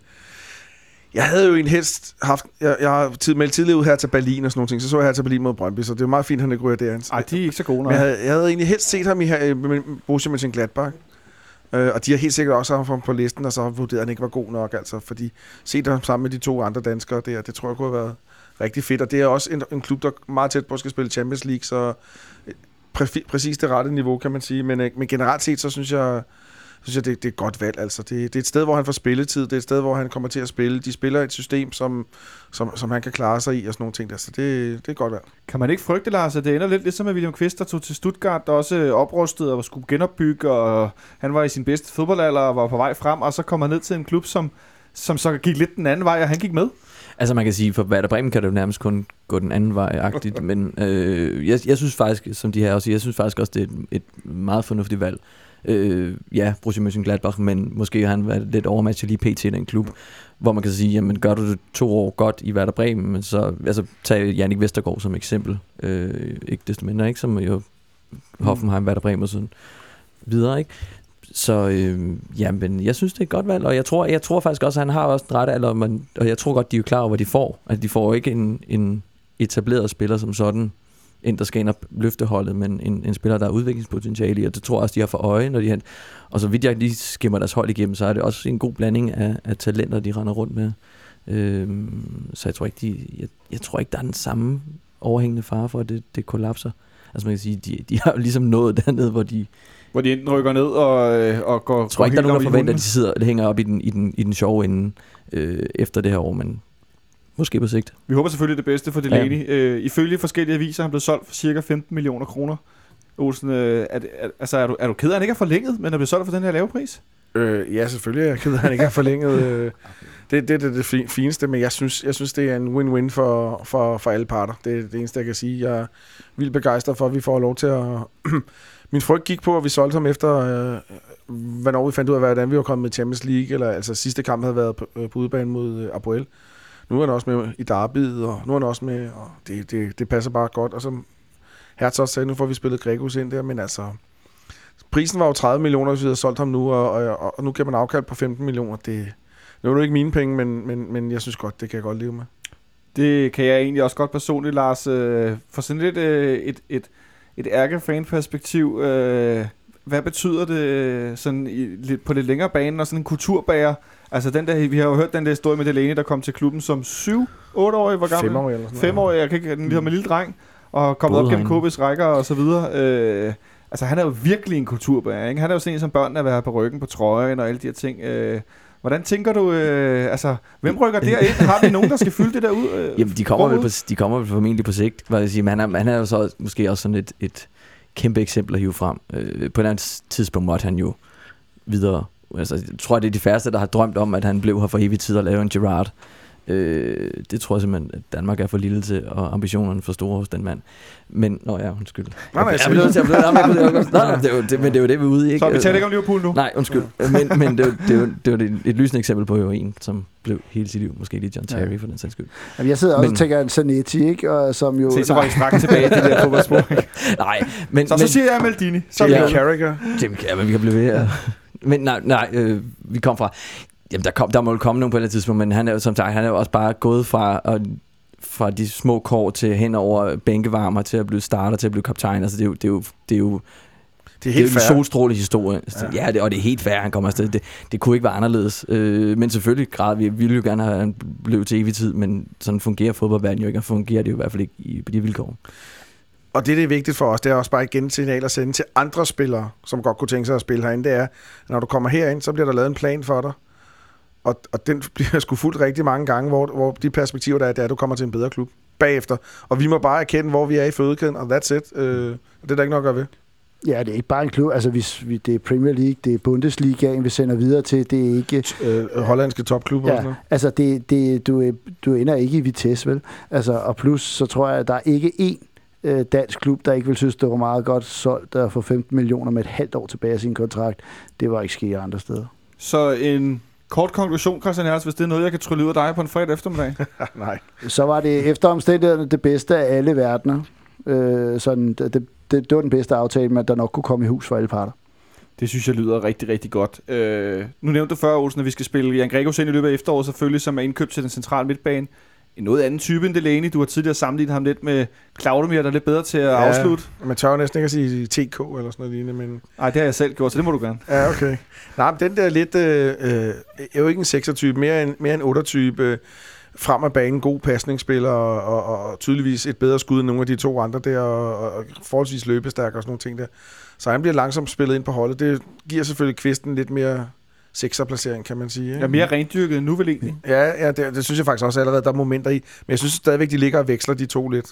Speaker 4: jeg havde jo en helst haft, jeg, jeg har tid, meldt tidligere ud her til Berlin og sådan nogle ting, så så jeg her til Berlin mod Brøndby, så det er meget fint, at han ikke ryger derind.
Speaker 2: Nej, de er ikke så gode,
Speaker 4: Men
Speaker 2: nej.
Speaker 4: jeg havde, jeg havde egentlig helst set ham i her, øh, med Borussia Mönchengladbach. Øh, og de har helt sikkert også haft ham på listen, og så har vurderet, at han ikke var god nok. Altså, fordi set ham sammen med de to andre danskere der, det tror jeg kunne have været rigtig fedt. Og det er også en, en klub, der er meget tæt på skal spille Champions League, så øh, præ- præcis det rette niveau, kan man sige. Men, øh, men generelt set, så synes jeg, synes jeg det, det er et godt valg. Altså, det, det er et sted, hvor han får spilletid. Det er et sted, hvor han kommer til at spille. De spiller et system, som, som, som han kan klare sig i og sådan nogle ting. Der. Så det, det er et godt valg.
Speaker 2: Kan man ikke frygte, Lars, at det ender lidt ligesom med William Kvist, der tog til Stuttgart, der også oprustede og skulle genopbygge, og han var i sin bedste fodboldalder og var på vej frem, og så kom han ned til en klub, som, som så gik lidt den anden vej, og han gik med.
Speaker 5: Altså man kan sige, for Werder Bremen kan det jo nærmest kun gå den anden vej-agtigt, men øh, jeg, jeg synes faktisk, som de her også siger, jeg synes faktisk også, det er et, et meget fornuftigt valg. Øh, ja, Borussia Mönchengladbach, men måske har han været lidt overmatchet lige pt. i den klub, hvor man kan sige, jamen gør du det to år godt i Werder Bremen, men så, altså tag Jannik Vestergaard som eksempel, øh, ikke desto mindre, ikke, som jo Hoffenheim, Werder Bremen og sådan videre, ikke? Så øh, jamen, jeg synes, det er et godt valg, og jeg tror, jeg tror faktisk også, at han har også den rette alder, man, og jeg tror godt, de er klar over, hvad de får. Altså, de får ikke en, en etableret spiller som sådan, en, der skal ind og løfte holdet, men en, en spiller, der har udviklingspotentiale i, og det tror jeg også, de har for øje, når de har, og så vidt jeg lige skimmer deres hold igennem, så er det også en god blanding af, af talenter, de render rundt med. Øhm, så jeg tror ikke, de, jeg, jeg tror ikke, der er den samme overhængende fare for, at det, det kollapser. Altså man kan sige, de, de har jo ligesom nået dernede, hvor de,
Speaker 2: Hvor de enten rykker ned og, øh, og går
Speaker 5: jeg tror
Speaker 2: går
Speaker 5: ikke, der er nogen, der forventer, at de sidder det hænger op i den, i den, i den sjove ende øh, efter det her år, men måske på sigt.
Speaker 2: Vi håber selvfølgelig det bedste for Delaney. Ja. Øh, ifølge forskellige aviser er han blevet solgt for cirka 15 millioner kroner. Olsen, øh, er, det- er, altså, er, du, er du ked af, at han ikke er forlænget, men er blevet solgt for den her lave pris?
Speaker 4: Øh, ja, selvfølgelig er jeg ked af, at han ikke har forlænget. Øh, det, det, det er det fi- fineste, men jeg synes, jeg synes, det er en win-win for, for, for alle parter. Det er det eneste, jeg kan sige. Jeg er vildt begejstret for, at vi får lov til at... Min frygt gik på, at vi solgte ham efter, øh, hvornår vi fandt ud af, hvordan vi var kommet med Champions League, eller altså sidste kamp havde været på, øh, på udebane mod øh, Apoel. Nu er han også med i Darby'et, og nu er han også med, og det, det, det passer bare godt. Og som Hertz også sagde, nu får vi spillet Gregus ind der, men altså, prisen var jo 30 millioner, hvis vi havde solgt ham nu, og, og, og nu kan man afkald på 15 millioner. Det, det var det ikke mine penge, men, men, men jeg synes godt, det kan jeg godt leve med.
Speaker 2: Det kan jeg egentlig også godt personligt, Lars. Øh, for sådan lidt øh, et, et, et ærke-fan-perspektiv, øh, hvad betyder det øh, sådan i, lidt, på lidt længere bane, når sådan en kulturbærer altså den der, vi har jo hørt den der historie med Delaney, der kom til klubben som 7 8 årig hvor gammel?
Speaker 4: Fem år eller sådan
Speaker 2: Fem år, jeg kan ikke, den ligesom en lille dreng, og kommet
Speaker 5: Boede
Speaker 2: op gennem. KB's rækker og så videre. Øh, altså han er jo virkelig en kulturbærer, ikke? Han er jo sådan en som børnene vil have på ryggen på trøjen og alle de her ting. Øh, hvordan tænker du, øh, altså, hvem rykker derind? Har vi nogen, der skal fylde det der ud? Øh,
Speaker 5: Jamen, de kommer, vel på, de kommer vel formentlig på sigt. Hvad jeg sige. Men han er, han er jo så måske også sådan et, et kæmpe eksempel at hive frem. Øh, på et andet tidspunkt måtte han jo videre. Altså, jeg tror, det er de færreste, der har drømt om, at han blev her for evig tid og lave en Gerard. Øh, det tror jeg simpelthen, at Danmark er for lille til, og ambitionerne for store hos den mand. Men, nå ja, undskyld.
Speaker 4: Nej, nej,
Speaker 5: jeg, jeg, jeg, jeg, jeg, jeg, jeg, jeg, nej, nej, det jo det, men det er jo det, vi er ude i, ikke?
Speaker 2: Så vi taler ikke om Liverpool nu?
Speaker 5: Nej, undskyld. Men, men det, er det, jo- det jo et, lysende eksempel på jo en, som blev hele sit liv, måske lige John Terry
Speaker 3: Ja.
Speaker 5: for den sags skyld.
Speaker 3: Jamen, jeg sidder også
Speaker 5: Men-
Speaker 3: og tænker en Zanetti, ikke? Og, som jo...
Speaker 2: Se, så var I straks tilbage til det der fodboldspor.
Speaker 5: Nej, men,
Speaker 2: Så,
Speaker 5: men,
Speaker 2: så siger jeg Maldini. Så er vi
Speaker 5: Ja.
Speaker 4: Carragher.
Speaker 5: Jamen, ja, men vi kan blive ved. Ja. Men nej, nej øh, vi kom fra... Jamen, der, kom, der må jo komme nogen på et eller andet tidspunkt, men han er jo som sagt, han er jo også bare gået fra, og, fra de små kår til hen over bænkevarmer til at blive starter, til at blive kaptajn. Altså, det er jo, det er jo, det er jo,
Speaker 4: Det er
Speaker 5: det er
Speaker 4: helt
Speaker 5: en solstråle historie. Ja, ja det, og det er helt fair, han kommer afsted. Det, det kunne ikke være anderledes. Øh, men selvfølgelig, grad, vi ville jo gerne have, at han blev til evig tid, men sådan fungerer fodboldverdenen jo ikke, og fungerer det jo i hvert fald ikke i, på de vilkår.
Speaker 4: Og det, der er vigtigt for os, det er også bare igen et signal at sende til andre spillere, som godt kunne tænke sig at spille herinde, det er, at når du kommer herind, så bliver der lavet en plan for dig. Og, og den bliver sgu fuldt rigtig mange gange, hvor, hvor de perspektiver, der er, det er, at du kommer til en bedre klub bagefter. Og vi må bare erkende, hvor vi er i fødekæden, og that's it. Øh, det er der ikke nok at gøre ved.
Speaker 3: Ja, det er ikke bare en klub. Altså, vi, vi, det er Premier League, det er Bundesligaen, vi sender videre til. Det er ikke...
Speaker 4: Øh, hollandske topklubber og sådan
Speaker 3: Ja, altså, det, det, du, du ender ikke i Vitesse, vel? Altså, og plus, så tror jeg, at der er ikke én øh, dansk klub, der ikke vil synes, det var meget godt solgt at få 15 millioner med et halvt år tilbage af sin kontrakt. Det var ikke sket andre steder.
Speaker 2: Så en kort konklusion, Christian Hertz, hvis det er noget, jeg kan trylle ud af dig på en fredag eftermiddag.
Speaker 4: Nej.
Speaker 3: Så var det efter omstændighederne det bedste af alle verdener. Øh, sådan, det, det, det, det var den bedste aftale, men der nok kunne komme i hus for alle parter.
Speaker 2: Det synes jeg lyder rigtig, rigtig godt. Øh, nu nævnte du før, Olsen, at vi skal spille Jan Gregos ind i løbet af efteråret, selvfølgelig, som er indkøbt til den centrale midtbane. En noget anden type end Delaney. Du har tidligere sammenlignet ham lidt med Claudemir, der er lidt bedre til at ja. afslutte.
Speaker 4: Man tør jo næsten ikke at sige TK eller sådan noget lignende, men...
Speaker 2: Nej, det har jeg selv gjort, så det må du gerne.
Speaker 4: Ja, okay. Nej, men den der lidt... Øh, øh, er jo ikke en 6'er-type, mere en, mere en 8'er-type. Øh, frem af banen, god pasningsspiller, og, og, og, tydeligvis et bedre skud end nogle af de to andre der, og, og forholdsvis løbestærk og sådan nogle ting der. Så han bliver langsomt spillet ind på holdet. Det giver selvfølgelig kvisten lidt mere 6'er-placering, kan man sige. Ikke?
Speaker 2: Er mere rendyrket end nu vel egentlig.
Speaker 4: Ja, ja det, det, synes jeg faktisk også allerede, der er momenter i. Men jeg synes stadigvæk, de ligger og veksler de to lidt.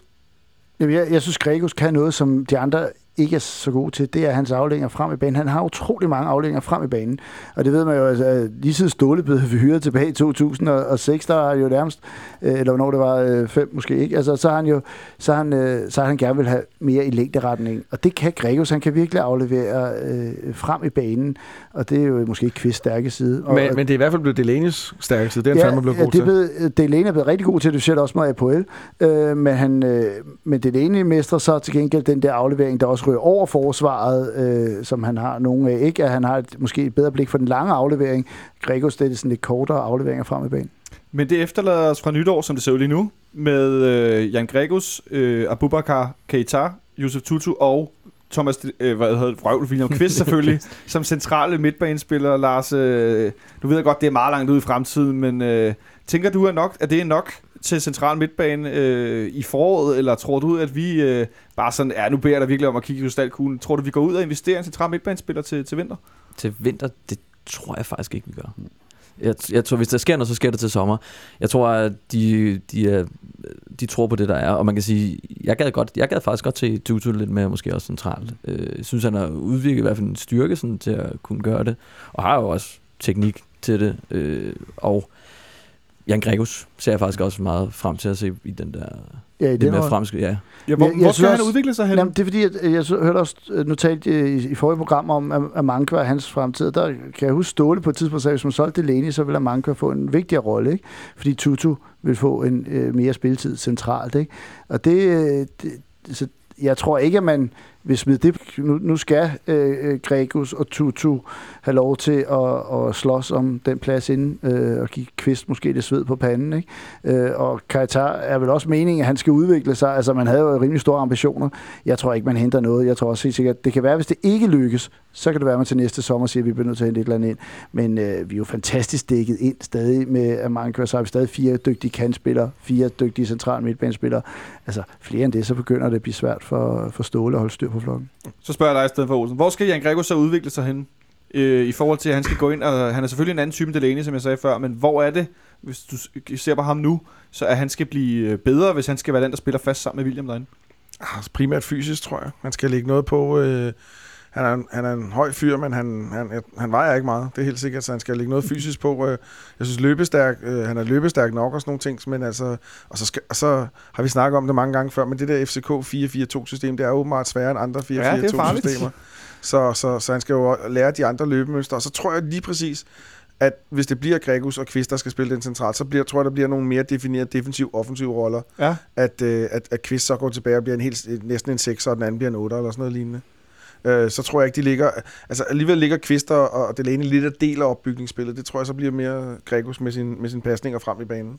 Speaker 3: Jamen, jeg, jeg synes, Gregos kan noget, som de andre ikke er så gode til. Det er hans aflænger frem i banen. Han har utrolig mange aflænger frem i banen. Og det ved man jo, altså, lige siden Ståle blev hyret tilbage i 2006, der han jo nærmest, øh, eller hvornår det var, øh, fem måske ikke. Altså, så har han jo, så har han, øh, så har han gerne vil have mere i længderetning. Og det kan Gregos. Han kan virkelig aflevere øh, frem i banen. Og det er jo måske ikke Kvist stærke side. Og,
Speaker 4: Men, men det er i hvert fald blevet Delaney's stærke side. Det er han fandme blevet god
Speaker 3: det er
Speaker 4: til.
Speaker 3: blevet, Delaney er blevet rigtig god til det, det også med Apoel. Øh, men, han, øh, men Delaney mestrer så til gengæld den der aflevering, der også rører over forsvaret, øh, som han har nogle af. Ikke at han har et, måske et bedre blik for den lange aflevering. Gregos, det er sådan lidt kortere afleveringer frem i banen.
Speaker 2: Men det efterlader os fra nytår, som det ser ud lige nu, med øh, Jan Gregos, øh, Abubakar Keita, Josef Tutu og Thomas, øh, hvad hedder det, Vrøvl, William Kvist selvfølgelig, som centrale midtbanespillere. Lars, øh, du ved godt, det er meget langt ud i fremtiden, men øh, tænker du, at, nok, at det er nok til central midtbane øh, i foråret, eller tror du, at vi øh, bare sådan, ja, nu beder jeg dig virkelig om at kigge i krystalkuglen, tror du, vi går ud og investerer i en central midtbanespiller til, til vinter?
Speaker 5: Til vinter, det tror jeg faktisk ikke, vi gør. Jeg, jeg tror, hvis der sker noget, så sker det til sommer. Jeg tror, at de, de er de tror på det, der er. Og man kan sige, jeg gad, godt, jeg gad faktisk godt til Tutu lidt mere, måske også centralt. Øh, jeg synes, han har udviklet i hvert fald en styrke sådan, til at kunne gøre det. Og har jo også teknik til det. Øh, og Jan Gregus ser jeg faktisk også meget frem til at se i den der...
Speaker 3: Ja, i
Speaker 5: Det
Speaker 3: den
Speaker 5: mere
Speaker 3: rolle.
Speaker 5: fremskridt, ja.
Speaker 2: Ja, hvor,
Speaker 3: Jeg- jeg
Speaker 2: hvor skal han
Speaker 3: også-
Speaker 2: udvikle sig hen?
Speaker 3: Jamen, det er fordi, at øh, jeg så- hørte også øh, notat i, i forrige program om at Amankwa og hans fremtid. Der kan jeg huske Ståle på et tidspunkt sagde, at hvis man solgte Delaney, så ville Amankwa få en vigtigere rolle, ikke? Fordi Tutu vil få en øh, mere spilletid centralt, ikke? Og det, øh, det så jeg tror ikke, at man vil smide det. Nu, nu skal øh, øh Gregus og Tutu have lov til at, at slås om den plads inden øh, og give Kvist måske det sved på panden. Ikke? Øh, og Kajtar er vel også meningen, at han skal udvikle sig. Altså, man havde jo rimelig store ambitioner. Jeg tror ikke, man henter noget. Jeg tror også helt sikkert, det kan være, hvis det ikke lykkes, så kan det være, at man til næste sommer siger, at vi bliver nødt til at hente et eller andet ind. Men øh, vi er jo fantastisk dækket ind stadig med Amankwa, så har vi stadig fire dygtige kantspillere, fire dygtige central midtbanespillere. Altså, flere end det, så begynder det at blive svært for, for Ståle at holde styr på flokken.
Speaker 2: Så spørger jeg dig i stedet for Olsen. Hvor skal Jan Gregus så udvikle sig hen? Øh, I forhold til, at han skal gå ind, og han er selvfølgelig en anden type end Delaney, som jeg sagde før, men hvor er det, hvis du ser på ham nu, så at han skal blive øh, bedre, hvis han skal være den, der spiller fast sammen med William derinde?
Speaker 4: Altså, primært fysisk, tror jeg. Han skal lægge noget på... Øh, han, er en, han er en høj fyr, men han, han, han vejer ikke meget. Det er helt sikkert, så han skal lægge noget fysisk på. Øh, jeg synes, løbestærk, øh, han er løbestærk nok og sådan nogle ting, men altså... Og så, skal, og så har vi snakket om det mange gange før, men det der FCK 4-4-2-system, det er åbenbart sværere end andre
Speaker 2: Ja, det er farligt.
Speaker 4: 4-4-2-systemer. så, så, så han skal jo lære de andre løbemønstre. Og så tror jeg lige præcis, at hvis det bliver Gregus og Kvist, der skal spille den centralt, så bliver, tror jeg, der bliver nogle mere definerede defensiv-offensive roller
Speaker 2: Ja.
Speaker 4: at, øh, at, at Kvist så går tilbage og bliver en helt, næsten en 6, og den anden bliver en 8 eller sådan noget lignende. Øh, så tror jeg ikke, de ligger... Altså alligevel ligger Kvister og, Delaney lidt af del af opbygningsspillet. Det tror jeg så bliver mere Gregus med, sin, med sine pasninger frem i banen.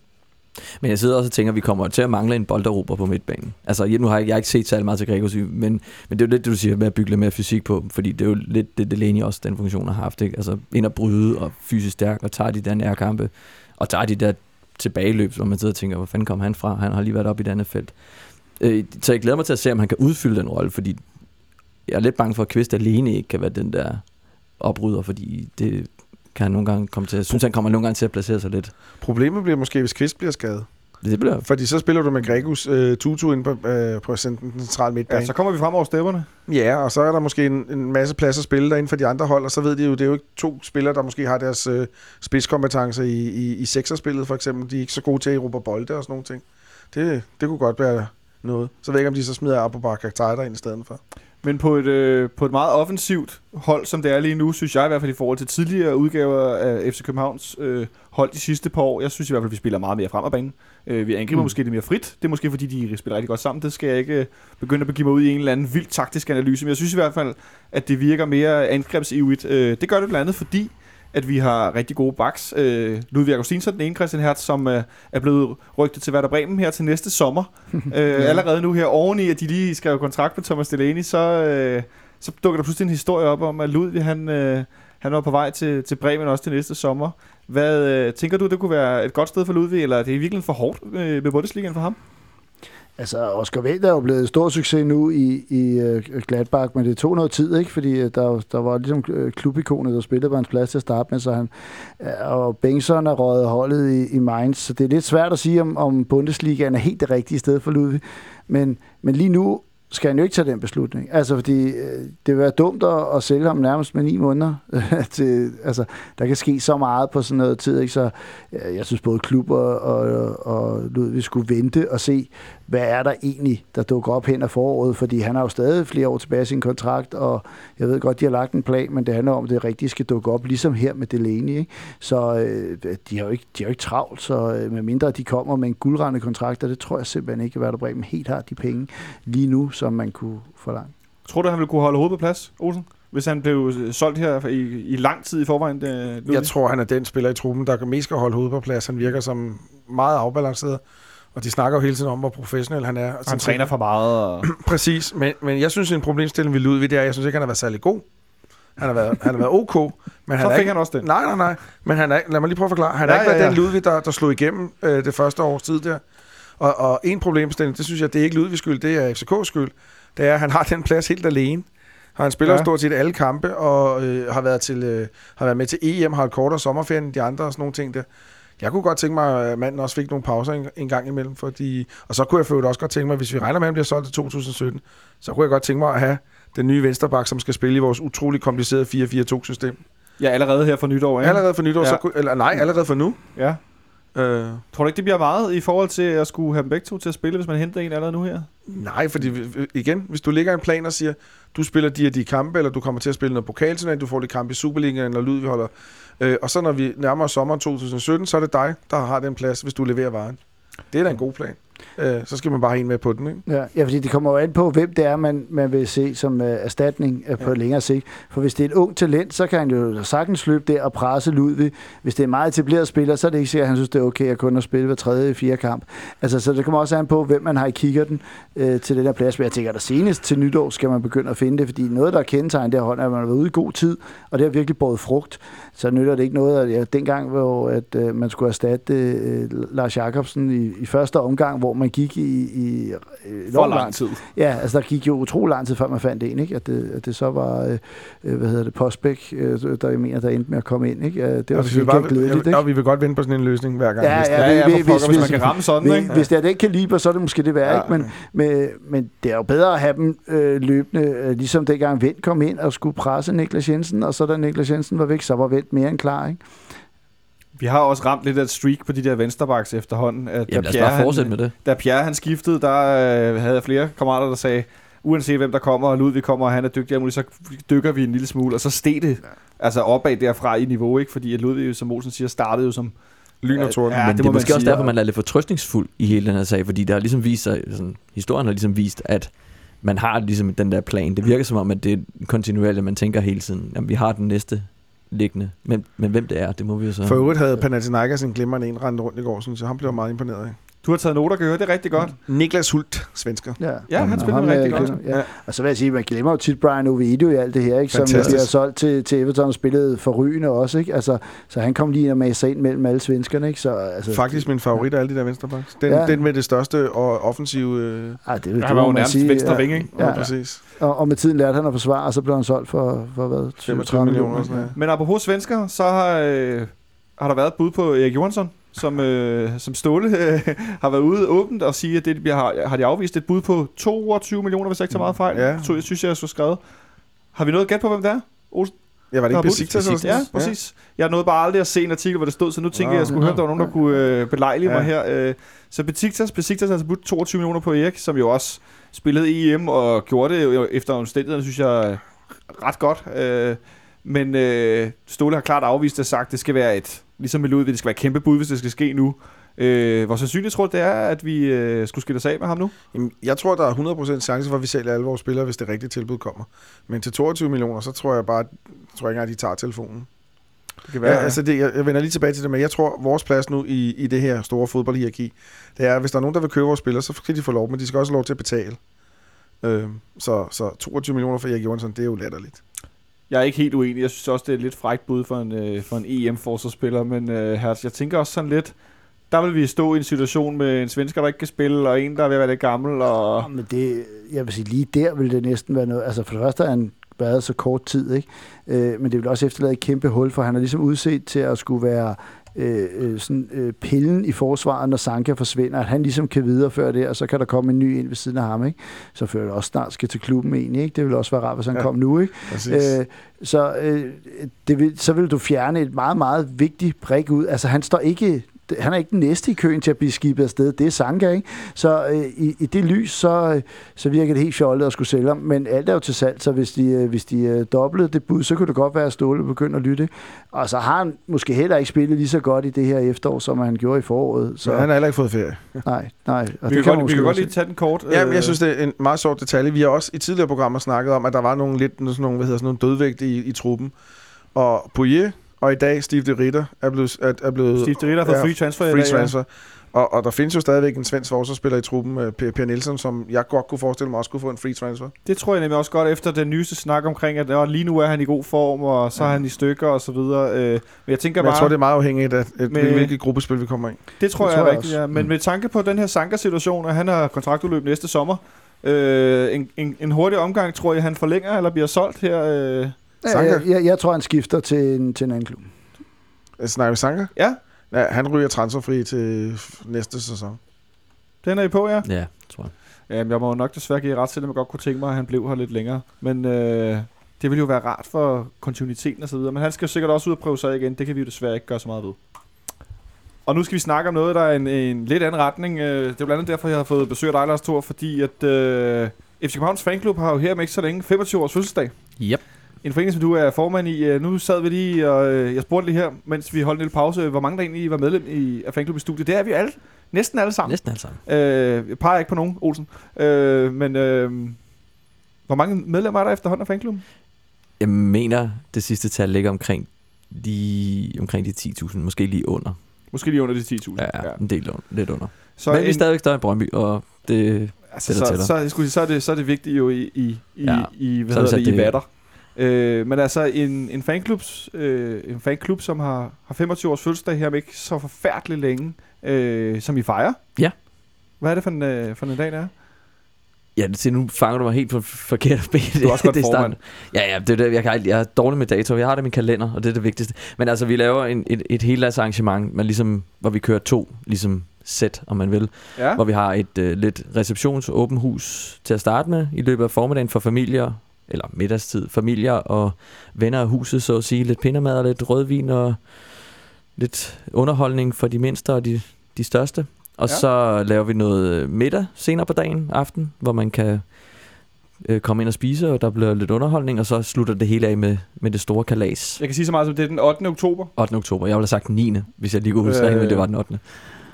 Speaker 5: Men jeg sidder også og tænker, at vi kommer til at mangle en bolderober på midtbanen. Altså, jeg, nu har jeg, jeg har ikke set særlig meget til Gregus, men, men det er jo lidt det, du siger med at bygge lidt mere fysik på, fordi det er jo lidt det, Delaney også den funktion har haft. Ikke? Altså, ind at bryde og fysisk stærk og tager de der nærkampe, og tager de der tilbageløb, hvor man sidder og tænker, hvor fanden kom han fra? Han har lige været op i det andet felt. Øh, så jeg glæder mig til at se, om han kan udfylde den rolle, fordi jeg er lidt bange for, at Kvist alene ikke kan være den der oprydder, fordi det kan han nogle gange komme til. Jeg synes, han kommer nogle gange til at placere sig lidt.
Speaker 4: Problemet bliver måske, hvis Kvist bliver skadet.
Speaker 5: Det bliver
Speaker 4: Fordi så spiller du med Gregus øh, Tutu ind på, øh, på den centrale midtbane.
Speaker 2: ja, så kommer vi frem over stepperne.
Speaker 4: Ja, og så er der måske en, en masse plads at spille derinde for de andre hold, og så ved de jo, det er jo ikke to spillere, der måske har deres øh, spidskompetencer i, i, i sekserspillet for eksempel. De er ikke så gode til at erobre bolde og sådan nogle ting. Det, det kunne godt være noget. Så ved jeg ikke, om de så smider Abubakar Keita ind i stedet for.
Speaker 2: Men på et, øh, på et meget offensivt hold, som det er lige nu, synes jeg i hvert fald i forhold til tidligere udgaver af FC Københavns øh, hold de sidste par år, jeg synes i hvert fald, at vi spiller meget mere frem af banen. Øh, vi angriber mm. Måske lidt mere frit. Det er måske fordi, de spiller rigtig godt sammen. Det skal jeg ikke øh, begynde at begive mig ud i en eller anden vild taktisk analyse. Men jeg synes i hvert fald, at det virker mere angrebsivrigt. Øh, det gør det blandt andet fordi, at vi har rigtig gode backs. Øh, Ludvig Augustinsson, den ene Christian Hertz, som øh, er blevet rygtet til Werder Bremen her til næste sommer. øh, allerede nu her oveni, at de lige skrev kontrakt med Thomas Delaney, så, øh, så dukker der pludselig en historie op om, at Ludvig han, øh, han var på vej til, til Bremen også til næste sommer. Hvad øh, tænker du, det kunne være et godt sted for Ludvig, eller er det virkelig for hårdt øh, med Bundesligaen for ham?
Speaker 3: Altså, Oscar Wendt er jo blevet en stor succes nu i, i øh, Gladbach, men det tog noget tid, ikke? Fordi øh, der, der var ligesom øh, klubikonet, der spillede på hans plads til at starte med, så han, og Bengtsson er røget holdet i, i Mainz, så det er lidt svært at sige, om, om Bundesligaen er helt det rigtige sted for Ludvig. Men, men lige nu skal han jo ikke tage den beslutning. Altså, fordi øh, det vil være dumt at, at sælge ham nærmest med ni måneder. til, altså, der kan ske så meget på sådan noget tid, ikke? Så øh, jeg synes både klub og, og, og Ludvig skulle vente og se, hvad er der egentlig, der dukker op hen af foråret, fordi han har jo stadig flere år tilbage i sin kontrakt, og jeg ved godt, de har lagt en plan, men det handler om, at det rigtige skal dukke op, ligesom her med Delaney. Ikke? Så øh, de, har jo ikke, de har jo ikke travlt, så øh, medmindre de kommer med en guldrende kontrakt, og det tror jeg simpelthen ikke, at Werder Bremen helt har de penge lige nu, som man kunne forlange.
Speaker 2: Tror du, han ville kunne holde hovedet på plads, Olsen? Hvis han blev øh, solgt her i, i lang tid i forvejen? Det,
Speaker 4: Jeg tror, han er den spiller i truppen, der mest skal holde hovedet på plads. Han virker som meget afbalanceret. Og de snakker jo hele tiden om, hvor professionel han er.
Speaker 2: han træner for meget. Og...
Speaker 4: Præcis, men, men jeg synes, en problemstilling ved Ludvig, det er, jeg synes ikke, han har været særlig god. Han har været, han har været ok, men han
Speaker 2: Så
Speaker 4: er
Speaker 2: fik
Speaker 4: ikke,
Speaker 2: han også den.
Speaker 4: Nej, nej, nej. Men han er, lad mig lige prøve at forklare. Han
Speaker 2: Ja,
Speaker 4: har ikke
Speaker 2: ja,
Speaker 4: været
Speaker 2: ja.
Speaker 4: den Ludvig, der, der slog igennem øh, det første års tid der. Og, og en problemstilling, det synes jeg, det er ikke Ludvigs skyld, det er FCK's skyld. Det er, at han har den plads helt alene. Og han spiller
Speaker 2: ja.
Speaker 4: stort set alle kampe, og øh, har, været til, øh, har været med til EM, har et kortere sommerferie end de andre og sådan nogle ting der. Jeg kunne godt tænke mig, at manden også fik nogle pauser en, en gang imellem, fordi, og så kunne jeg for også godt tænke mig, hvis vi regner med, at han bliver solgt i 2017, så kunne jeg godt tænke mig at have den nye vensterbak, som skal spille i vores utrolig komplicerede 4-4-2-system.
Speaker 2: Ja, allerede her for nytår, ikke?
Speaker 4: Allerede for nytår,
Speaker 2: ja.
Speaker 4: så, kunne- eller nej, allerede for nu.
Speaker 2: Ja.
Speaker 4: Øh,
Speaker 2: Tror du ikke, det bliver meget i forhold til at skulle have dem begge to til at spille, hvis man henter en allerede nu her?
Speaker 4: nej, fordi igen, hvis du ligger en plan og siger, du spiller de og de kampe, eller du kommer til at spille noget pokalturnering, du får lidt kampe i Superligaen, eller lyd, vi holder. Øh, og så når vi nærmer os sommeren 2017, så er det dig, der har den plads, hvis du leverer varen. Det er da en god plan. Øh, så skal man bare have en med på den, ikke?
Speaker 3: Ja, ja, fordi det kommer jo an på, hvem det er, man, man vil se som uh, erstatning uh, på
Speaker 4: Ja.
Speaker 3: længere sigt. For hvis det er et ung talent, så kan han jo sagtens løbe der og presse Ludvig. Hvis det er en meget etableret spiller, så er det ikke sikkert, at han synes, det er okay at kun at spille hver tredje, fjerde kamp. Altså, så det kommer også an på, hvem man har i kikkerten uh, til den her plads. Men jeg tænker, at senest til nytår skal man begynde at finde det, fordi noget, der er kendetegn det her hold, er, at man har været ude i god tid, og det har virkelig båret frugt. Så nytter det ikke noget, at ja, dengang, hvor at, uh, man skulle erstatte uh, Lars Jakobsen i, i første omgang, hvor man gik i, i øh,
Speaker 2: For lang tid.
Speaker 3: Ja, altså der gik jo utrolig lang tid, før man fandt en, ikke? At det, at det så var, øh, øh, hvad hedder det, Postbæk, øh, der jeg mener, der endte med at komme ind, ikke? Øh, Det var
Speaker 4: Og hvis vi, bare,
Speaker 3: glædeligt, ikke?
Speaker 4: og vi vil godt vente på sådan en løsning hver gang.
Speaker 3: Ja,
Speaker 4: hvis
Speaker 3: ja,
Speaker 2: Ja, ja,
Speaker 3: vi- vi-
Speaker 2: pokker,
Speaker 3: hvis-
Speaker 2: hvis man
Speaker 3: hvis-
Speaker 2: kan ramme sådan,
Speaker 3: Hvis,
Speaker 2: ikke?
Speaker 3: hvis det er den kaliber, så er det måske det værd,
Speaker 2: Ja.
Speaker 3: ikke? Men, men, men det er jo bedre at have dem øh, løbende, øh, ligesom dengang Vendt kom ind og skulle presse Niklas Jensen, og så da Niklas Jensen var væk, så var Vendt mere end klar, ikke?
Speaker 2: Vi har også ramt lidt af et streak på de der vensterbacks efterhånden. At
Speaker 5: Jamen lad os bare fortsætte med det.
Speaker 2: Da Pierre han skiftede, der øh, havde jeg flere kammerater, der sagde, uanset hvem der kommer, og Ludvig kommer, og han er dygtig, så dykker vi en lille smule, og så steg det altså opad derfra i niveau, ikke? Fordi at Ludvig, som Olsen siger, startede jo som...
Speaker 4: Lyn og torden.
Speaker 2: Ja,
Speaker 5: Ja, men
Speaker 2: det
Speaker 5: det,
Speaker 2: må
Speaker 5: er måske også
Speaker 2: sige,
Speaker 5: derfor, man er lidt fortrøstningsfuld i hele den her sag, fordi der har ligesom vist sig, sådan, historien har ligesom vist, at man har ligesom den der plan. Det virker som om, at det er kontinuerligt, at man tænker hele tiden, at vi har den næste liggende. Men, men hvem det er, det må vi jo så...
Speaker 4: For øvrigt havde Panathinaikos en glimrende en rendt rundt i går, så. Han blev meget imponeret af.
Speaker 2: Du har taget noter, høre, det er rigtig godt.
Speaker 4: Niklas Hult, svensker.
Speaker 3: Ja,
Speaker 2: Ja, han
Speaker 3: Og
Speaker 2: spiller
Speaker 3: ham,
Speaker 2: rigtig
Speaker 3: øh,
Speaker 2: godt.
Speaker 3: Ja. Og så vil jeg sige, man glemmer jo tit Brian Ovidio i alt det her, ikke? som
Speaker 4: Fantastisk.
Speaker 3: bliver solgt til, til Everton og spillede for rygende også. Ikke? Altså, så han kom lige med sig ind mellem alle svenskerne. Ikke? Så, altså,
Speaker 4: Faktisk min favorit af alle de der venstrebacks. Den,
Speaker 3: Ja.
Speaker 4: ja. den med det største og offensive... Øh,
Speaker 3: Ej, det, det,
Speaker 2: Han var jo nærmest
Speaker 3: sige,
Speaker 2: venstre
Speaker 3: ja.
Speaker 2: vinge, ikke?
Speaker 4: ja.
Speaker 3: Ja.
Speaker 4: præcis.
Speaker 3: Og, og med tiden lærte han at forsvare, og så blev han solgt for, for hvad?
Speaker 4: 25 millioner. og sådan noget.
Speaker 2: Men apropos svensker, så har, øh, har der været et bud på Erik Johansson, som, øh, som Ståle øh, har været ude åbent og sige, at det bliver, har, har de afvist et bud på 22 millioner, hvis jeg ikke tager meget fejl.
Speaker 4: Ja.
Speaker 2: Så jeg synes, jeg så skrevet. Har vi noget gæt på, hvem det er? Olsen?
Speaker 4: Ja, var det ikke Besiktas? sådan
Speaker 2: Ja,
Speaker 4: noget?
Speaker 2: præcis. Jeg nåede bare aldrig at se en artikel, hvor det stod, så nu tænker jeg, at jeg skulle høre, at der var nogen, der kunne øh, belejlige
Speaker 4: Ja.
Speaker 2: mig her. Øh, så Besiktas, Besiktas har altså budt 22 millioner på Erik, som jo også spillede EM og gjorde det efter omstændighederne, synes jeg, ret godt. Øh, men øh, Ståle har klart afvist og sagt, at det skal være et, ligesom med Ludvig, det skal være et kæmpe bud, hvis det skal ske nu. Øh, hvor sandsynligt tror du, det er, at vi øh, skulle skille os af med ham nu?
Speaker 4: Jamen, jeg tror, der er 100% chance for, at vi sælger alle vores spillere, hvis det rigtige tilbud kommer. Men til 22 millioner, så tror jeg bare, tror jeg ikke engang, at de tager telefonen.
Speaker 2: Det kan
Speaker 4: Ja, altså det, jeg, jeg vender lige tilbage til det, men jeg tror, vores plads nu i, i det her store fodboldhierarki, det er, at hvis der er nogen, der vil købe vores spillere, så skal de få lov, men de skal også have lov til at betale. Øh, så, så 22 millioner for Erik Johansson, det er jo latterligt.
Speaker 2: Jeg er ikke helt uenig. Jeg synes også, det er et lidt frækt bud for en, øh, for en EM-forsvarsspiller. Men øh, Hertz, jeg tænker også sådan lidt, der vil vi stå i en situation med en svensker, der ikke kan spille, og en, der er ved at være lidt gammel. Og...
Speaker 3: Ja, men det, jeg vil sige, lige der vil det næsten være noget. Altså for det første er han været så kort tid, ikke? Øh, men det vil også efterlade et kæmpe hul, for han er ligesom udset til at skulle være øh, øh, sådan, øh, pillen i forsvaret, når Sanka forsvinder, at han ligesom kan videreføre det, og så kan der komme en ny ind ved siden af ham, ikke? Så før det også snart skal til klubben egentlig, ikke? Det vil også være rart, hvis han
Speaker 4: Ja.
Speaker 3: kom nu, ikke?
Speaker 4: Præcis.
Speaker 3: Øh, så, øh, det vil, så vil du fjerne et meget, meget vigtigt brik ud. Altså, han står ikke... Han er ikke den næste i køen til at blive skibet afsted. Det er Sanka, ikke? Så øh, i, i det lys, så, øh, så virker det helt fjollet at skulle sælge ham. Men alt er jo til salg, så hvis de, øh, hvis de øh, doblede det bud, så kunne det godt være, at Ståle begynder at lytte. Og så har han måske heller ikke spillet lige så godt i det her efterår, som han gjorde i foråret. Så,
Speaker 4: Så han har heller ikke fået ferie.
Speaker 3: nej, nej. Og
Speaker 2: vi kan,
Speaker 3: man
Speaker 2: godt, vi kan godt lige tage den kort.
Speaker 4: Ja, men
Speaker 2: Øh,
Speaker 4: jeg synes, det er en meget sjov detalje. Vi har også i tidligere programmer snakket om, at der var nogle lidt sådan nogle, hvad hedder, sådan nogle dødvægte i, i truppen. Og Poirier og i dag Steve de Ritter er blevet, er, er blevet
Speaker 2: Steve de Ritter
Speaker 4: Ja,
Speaker 2: free transfer. i
Speaker 4: free
Speaker 2: dag, ja.
Speaker 4: transfer. Og, og der findes jo stadigvæk en svensk forsvarsspiller i truppen, øh, Per, per Nielsen, som jeg godt kunne forestille mig også kunne få en free transfer.
Speaker 2: Det tror jeg nemlig også godt, efter den nyeste snak omkring, at øh, lige nu er han i god form, og så er han i stykker og så videre. Øh, men jeg tænker
Speaker 4: Men jeg
Speaker 2: bare,
Speaker 4: tror, det er meget afhængigt af, at,
Speaker 2: Med-
Speaker 4: hvilket gruppespil vi kommer i.
Speaker 2: det tror
Speaker 3: det
Speaker 2: jeg
Speaker 3: tror
Speaker 2: er
Speaker 3: jeg
Speaker 2: rigtigt, ja. Men
Speaker 3: Mm.
Speaker 2: med tanke på den her Sanka-situation, at han har kontraktudløb næste sommer, øh, en, en, en hurtig omgang, tror jeg, han forlænger eller bliver solgt her. Øh.
Speaker 4: Sanka?
Speaker 3: jeg, jeg, jeg tror, han skifter til en, til en anden klub.
Speaker 4: Øh, Snakker vi Sanka?
Speaker 2: Ja,
Speaker 4: Ja, han ryger transferfri til næste sæson.
Speaker 2: Den er I på, ja?
Speaker 5: Ja, tror jeg.
Speaker 2: Jamen, jeg må jo nok desværre give ret til, at jeg godt kunne tænke mig, at han blev her lidt længere. Men øh, det ville jo være rart for kontinuiteten og så videre. Men han skal jo sikkert også ud og prøve sig igen. Det kan vi jo desværre ikke gøre så meget ved. Og nu skal vi snakke om noget, der er en, en lidt anden retning. Øh, Det er blandt andet derfor, jeg har fået besøg af dig, Lars Thor, fordi at øh, FC Københavns Fanklub har jo her med ikke så længe 25 års fødselsdag.
Speaker 5: Yep.
Speaker 2: En forening, som du er formand i. Øh, Nu sad vi lige, og øh, jeg spurgte lige her, mens vi holdt en lille pause, hvor mange der egentlig var medlem i, af Fanklub i studiet. Det er vi alle. Næsten alle sammen.
Speaker 5: Næsten alt sammen.
Speaker 2: Øh, jeg peger ikke på nogen, Olsen. Øh, men øh, hvor mange medlemmer er der efterhånden af fanklubben?
Speaker 5: Jeg mener, det sidste tal ligger omkring de, omkring de 10.000, måske lige under.
Speaker 2: Måske lige under de 10.000.
Speaker 5: Ja, ja. en del under, lidt under.
Speaker 2: Så,
Speaker 5: Men vi er
Speaker 2: en,
Speaker 5: stadigvæk større i Brøndby, og det,
Speaker 2: altså, så, så, sige, så, er det, så er det vigtigt jo i, i, i,
Speaker 5: Ja,
Speaker 2: i hvad
Speaker 5: så er
Speaker 2: hedder det, i vatter. Øh, men altså en, en, fanklubs, øh, en fanklub, som har, har 25 års fødselsdag her om ikke så forfærdeligt længe, øh, som I fejrer.
Speaker 5: Ja.
Speaker 2: Hvad er det for en, øh, for en dag, der er?
Speaker 5: Ja, det, nu fanger du mig helt på forkert ben.
Speaker 2: Du er også godt
Speaker 5: det
Speaker 2: formand.
Speaker 5: Ja, ja, det er det, jeg, kan, jeg er dårlig med dato. Jeg har det i min kalender, og det er det vigtigste. Men altså, vi laver en, et, et helt arrangement, men ligesom, hvor vi kører to ligesom sæt, om man vil.
Speaker 2: Ja.
Speaker 5: Hvor vi har et øh, lidt receptions åben hus til at starte med i løbet af formiddagen for familier, eller middagstid, familier og venner af huset, så at sige. Lidt pindermad og lidt rødvin og lidt underholdning for de mindste og de, de største. Og
Speaker 2: Ja.
Speaker 5: så laver vi noget middag senere på dagen, aften, hvor man kan øh, komme ind og spise, og der bliver lidt underholdning, og så slutter det hele af med, med det store kalas.
Speaker 2: Jeg kan sige så meget som, det er den 8. oktober.
Speaker 5: 8. oktober. Jeg ville have sagt 9. hvis jeg lige kunne huske
Speaker 2: øh,
Speaker 5: men det var den 8.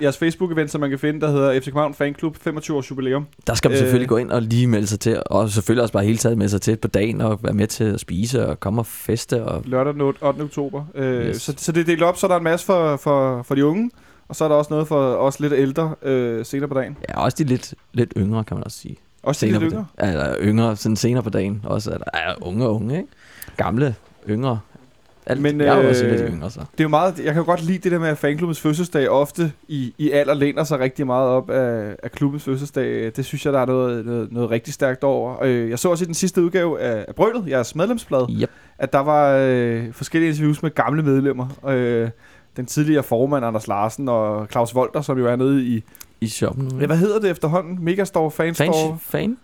Speaker 2: Jeres Facebook-event, som man kan finde, der hedder FC København Fanklub 25 års jubilæum.
Speaker 5: Der skal man
Speaker 2: Øh.
Speaker 5: selvfølgelig gå ind og lige melde sig til, og selvfølgelig også bare hele taget melde sig til på dagen, og være med til at spise, og komme og feste, og
Speaker 2: lørdag den 8. oktober. Øh,
Speaker 5: Yes.
Speaker 2: så, så det er delt op, så er der en masse for, for, for de unge, og så er der også noget for os lidt ældre øh, senere på dagen.
Speaker 5: ja, også de lidt, lidt yngre, kan man også sige.
Speaker 2: Også de lidt yngre.
Speaker 5: Ja, yngre, sådan senere på dagen. Også er der er unge og unge, ikke? Gamle, yngre. Alt,
Speaker 2: Men,
Speaker 5: jeg er jo også
Speaker 2: øh,
Speaker 5: yngre, så.
Speaker 2: Det er jo meget, jeg kan godt lide det der med, at fanklubbens fødselsdag ofte i, i alder læner sig rigtig meget op af, af klubbens fødselsdag. Det synes jeg, der er noget, noget, noget rigtig stærkt over. Øh, Jeg så også i den sidste udgave af, af Brølet, jeres medlemsblad,
Speaker 5: Yep.
Speaker 2: at der var øh, forskellige interviews med gamle medlemmer. Øh, den tidligere formand, Anders Larsen, og Claus Volter, som jo er nede i...
Speaker 5: I shoppen.
Speaker 2: Ja, hvad hedder det efterhånden? Megastore, Fanstore,
Speaker 5: Fan, fan,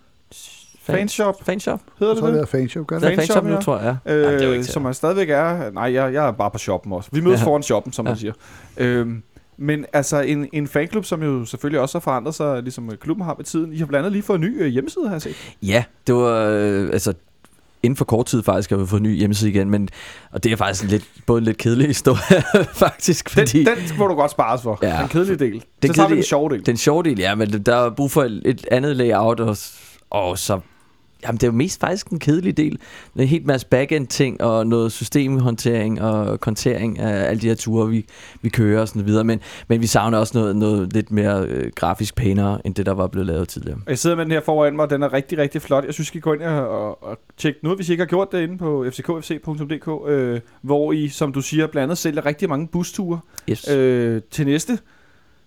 Speaker 2: Fanshop,
Speaker 5: fanshop.
Speaker 2: hedder
Speaker 3: Jeg
Speaker 2: det
Speaker 3: tror, det
Speaker 2: det?
Speaker 3: er fanshop, gør
Speaker 5: Det
Speaker 3: det?
Speaker 5: er
Speaker 2: Fanshop,
Speaker 5: nu,
Speaker 2: ja.
Speaker 5: tror jeg. Ja. Er
Speaker 2: Øh,
Speaker 5: ikke til
Speaker 2: som man stadigvæk er... Nej, jeg, jeg er bare på shoppen også. Vi mødes
Speaker 5: Ja.
Speaker 2: foran shoppen, som man
Speaker 5: Ja.
Speaker 2: siger. Øhm, men altså en, en fanklub, som jo selvfølgelig også har forandret sig, ligesom øh, klubben har med tiden. I har blandt andet lige fået en ny øh, hjemmeside, har jeg set.
Speaker 5: Ja, det var øh, altså inden for kort tid faktisk har vi fået en ny hjemmeside igen, men og det er faktisk en lidt, både en lidt kedelig historie faktisk,
Speaker 2: Den,
Speaker 5: fordi
Speaker 2: den må du godt spares for.
Speaker 5: Ja.
Speaker 2: Den kedelige del.
Speaker 5: Den
Speaker 2: så tager vi den
Speaker 5: kedelige-
Speaker 2: sjove del.
Speaker 5: den sjove del, ja, men der er brug for et, et andet layout, og, og så Jamen, det er jo mest faktisk en kedelig del. En helt masse backend ting, og noget systemhåndtering og kontering af alle de her ture, vi, vi kører og sådan videre. Men, men vi savner også noget, noget lidt mere øh, grafisk pænere, end det, der var blevet lavet tidligere.
Speaker 2: Jeg sidder med den her foran mig, og den er rigtig, rigtig flot. Jeg synes, I skal gå ind og, og, og tjekke ud, hvis I ikke har gjort det inde på fckfc.dk, øh, hvor I, som du siger, blandt andet sælger rigtig mange busture
Speaker 5: Yes.
Speaker 2: øh, til næste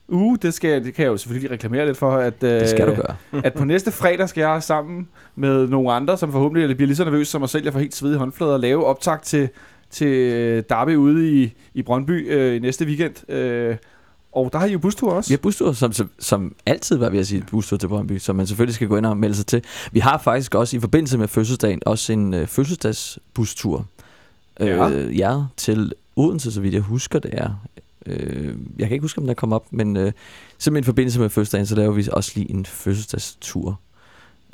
Speaker 2: uge. Det, skal, det kan jeg jo selvfølgelig reklamere lidt for, at, øh,
Speaker 5: det skal du gøre.
Speaker 2: at på næste fredag skal jeg sammen med nogle andre, som forhåbentlig bliver lige så nervøse som mig selv, jeg får helt svedige håndflader, lave optag til, til øh, Derby ude i, i Brøndby øh, i næste weekend. Øh, og der har I jo bustur også.
Speaker 5: Vi har bustur, som, som, som altid var ved at sige bustur til Brøndby, som man selvfølgelig skal gå ind og melde sig til. Vi har faktisk også i forbindelse med fødselsdagen også en øh, fødselsdagsbustur.
Speaker 2: Ja.
Speaker 5: Øh, ja, til Odense, så vidt jeg husker det er. Øh, jeg kan ikke huske, om den kom op, men øh, simpelthen i forbindelse med fødselsdagen, så laver vi også lige en fødselsdagstur.